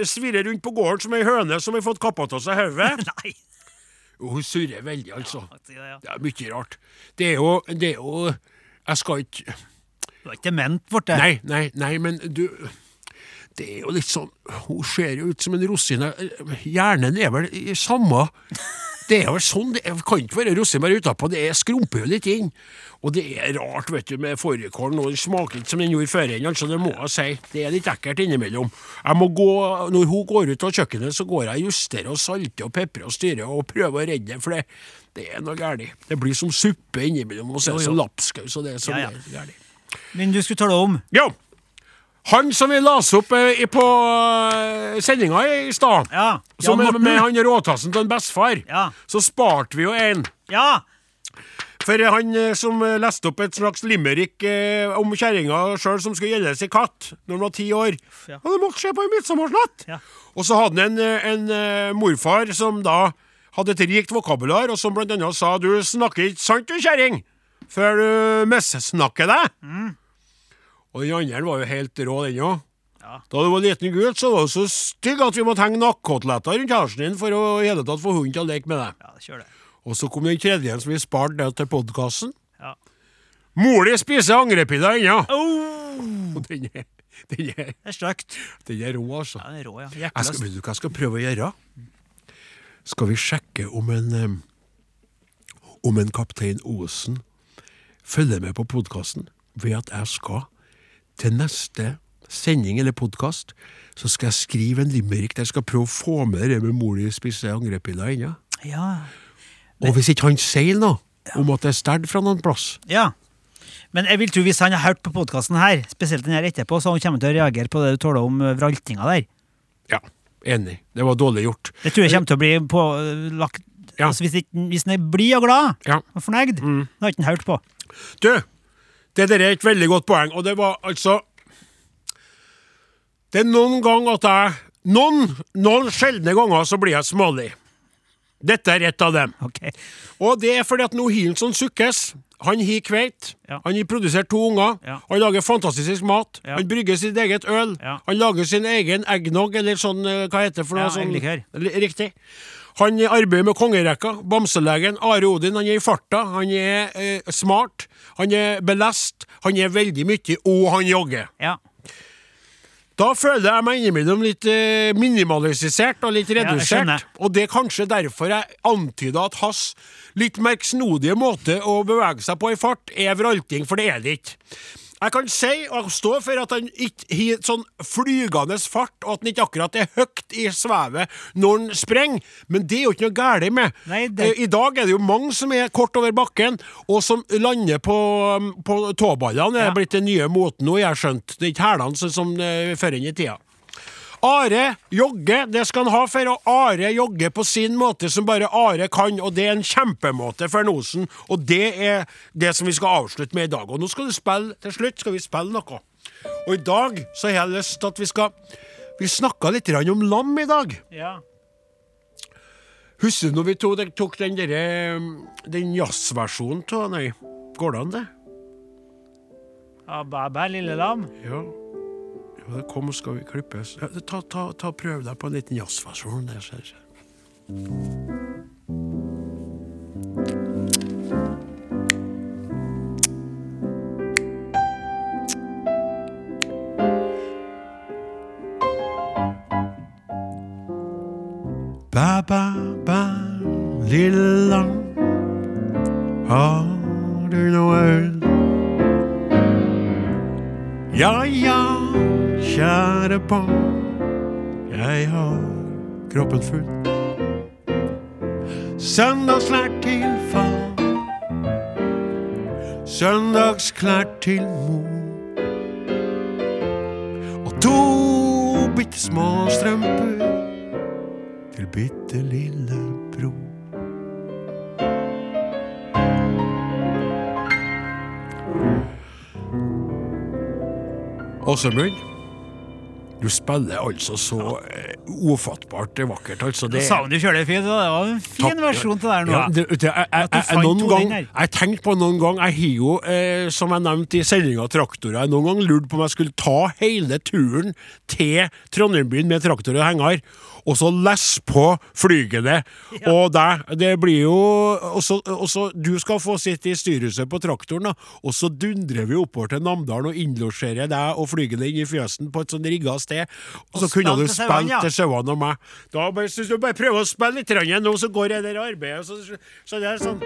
svirrer rundt på gården som ei høne som har fått kappa av seg hodet. Hun surrer veldig, altså. Ja, ja. Det er mye rart. Det er jo, det er jo Jeg skal ikke Du er ikke dement det? Nei, nei, nei, men du Det er jo litt sånn Hun ser jo ut som en rosine. Hjernen er vel i samme Det er vel sånn, det kan ikke være bare utapå, det er skrumper jo litt inn. Og det er rart, vet du, med fårikålen, og den smaker ikke som den gjorde før, altså, det må jeg si. Det er litt ekkelt innimellom. Jeg må gå, Når hun går ut av kjøkkenet, så går jeg og justerer og salter og peprer og styrer og prøver å redde det, for det, det er noe galt. Det blir som suppe innimellom, og så er det som lapskaus, og det er sånn Ja, ja. galt. Men du skulle tale om Jo! Han som vi las opp eh, i- på eh, sendinga i stad, Ja. Jan er med han råtassen til en bestefar, Ja. så sparte vi jo en. Ja! For han eh, som eh, leste opp et slags limerick eh, om kjerringa sjøl som skulle gjelde sin katt når hun var ti år. ja. Og det måtte skje på en midtsommersnatt! Ja. Og så hadde han en, en morfar som da hadde et rikt vokabular, og som blant annet sa du snakker ikke sant du, kjerring, før du missnakker deg. Mm. Og den andre var jo helt rå, den òg. Ja. Da du var liten gutt, så var du så stygg at vi måtte henge nakkekoteletter rundt halsen din for å i hele tatt få hunden til å leke med deg. Ja, kjør det. Og så kom den tredje som vi sparte ned til podkasten. Ja. Mor di spiser angrepiller ennå! Oh, Den er, den, er, det er stygt. den er rå, altså. Ja, den er rå, ja. Jeg skal, vet du hva jeg skal prøve å gjøre? Skal vi sjekke om en Om en kaptein Osen følger med på podkasten ved at jeg skal til neste sending eller podkast, så skal jeg skrive en limerick der jeg skal prøve å få med det med mor di spiser angrepiller ennå. Ja. Og hvis ikke han sier noe om at det er stjålet fra noen plass ja. Men jeg vil tro hvis han har hørt på podkasten her, spesielt den her etterpå, så han kommer til å reagere på det du taler om eh, vraltinga der. Ja, enig. Det var dårlig gjort. Det tror jeg kommer til å bli pålagt Ja. altså, Hvis han er blid og glad Ja. og fornøyd, da har ikke han hørt på. Du, det der er et veldig godt poeng, og det var altså Det er noen ganger at jeg Noen, noen sjeldne ganger så blir jeg smålig. Dette er ett av dem. Okay. Og det er fordi at nå han sånn sukkes. Han har kveit. Ja. Han har produsert to unger. Ja. Han lager fantastisk mat. Ja. Han brygger sitt eget øl. Han lager sin egen eggnog, eller sånn, eh, hva heter det for noe? Ja, sånn. Riktig. Han arbeider med kongerekka. Bamselegen Are Odin. Han er i farta. Han er eh, smart. Han er belest. Han er veldig mye, og han jogger. Ja. Da føler jeg meg innimellom litt eh, minimalisert og litt redusert. Ja, og det er kanskje derfor jeg antyda at hans litt merksnodige måte å bevege seg på i fart er vralting, for det er det ikke. Jeg kan si og stå for at han ikke har sånn flygende fart, og at han ikke akkurat er høyt i svevet når han sprenger, men det er jo ikke noe galt med. Nei, det- Eh, I dag er det jo mange som er kort over bakken, og som lander på, på tåballene. Det Ja. er blitt den nye moten nå, jeg har skjønt. Det er ikke hælene som eh, før inn i tida. Are jogger, det skal han ha for, og Are jogger på sin måte som bare Are kan, og det er en kjempemåte for Nosen, og det er det som vi skal avslutte med i dag. Og nå skal du spille, til slutt skal vi spille noe. Og i dag så har jeg lyst til at vi skal Vi snakka litt om lam i dag. ja. Husker du når vi tok, tok den derre Den jazzversjonen av Nei, går det an, det? ja bæ, bæ, lille lam. Ja. Ja og kom, skal vi klippes. Ja, ta, ta, ta, prøv deg på en liten jazzversjon. Ba, ba, ba, lille har du noe øl? Ja, ja, kjære barn, jeg har kroppen full. Søndagsklær til far, søndagsklær til mor. Og To bitte små strømper til bitte lille bror. Åsemund, du spiller altså så eh, ufattbart vakkert. Altså, det, Sa hun du kjører fint? Det var en fin Takk. versjon til det her nå. Ja, det, det, jeg, jeg, jeg, noen gang, jeg tenkte på noen gang Jeg har jo, eh, som jeg nevnte i sendinga Traktorer, jeg noen gang lurt på om jeg skulle ta hele turen til Trondheimbyen med traktor og henger, og så lesse på flygende. Og deg, det blir jo og så, og så Du skal få sitte i styrhuset på traktoren, da, og så dundrer vi oppover til Namdalen og innlosjerer deg og flygende inn i fjøsen på et sånn rigga sted. Og så Og kunne du spilt ja. til sauene og meg. Da bare, du bare prøver å spille litt grann nå, så går jeg der arbeidet, og så, så det er sånn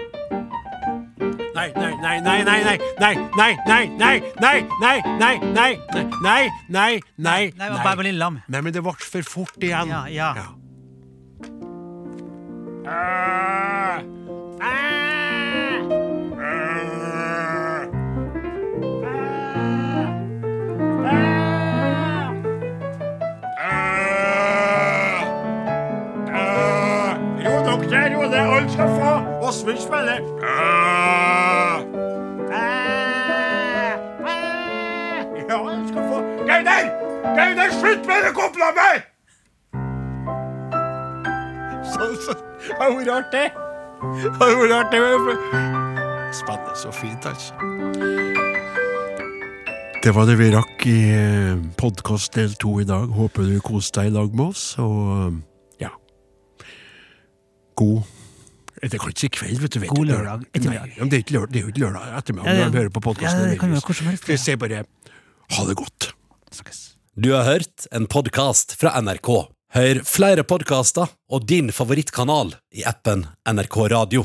Nei, nei, nei, nei, nei, nei, nei, nei, nei, nei, nei, nei, nei, nei, nei, nei, nei, nei, bare Lilleland. Nei, men det ble for fort igjen. Ja, ja. Ah, ah, det alle skal få. Åsmund spiller. Ja, han skal få. Gauder! Gauder, slutt med det kopla meg! Så, så, det har vært rart, Det har vært artig. Spennende så fint, altså. Det var det vi rakk i podkast del to i dag. Håper du koste deg i dag med oss, og ja God Det kan ikke si kveld, vet du. Vet God lørdag ettermiddag. Nei, det er lørdag, det er jo ikke lørdag ettermiddag Ja, det- når du hører på podkasten. ja, det kan være helst, Vi sier bare ha det godt. Du har hørt en podkast fra NRK. Hør flere podkaster og din favorittkanal i appen NRK Radio.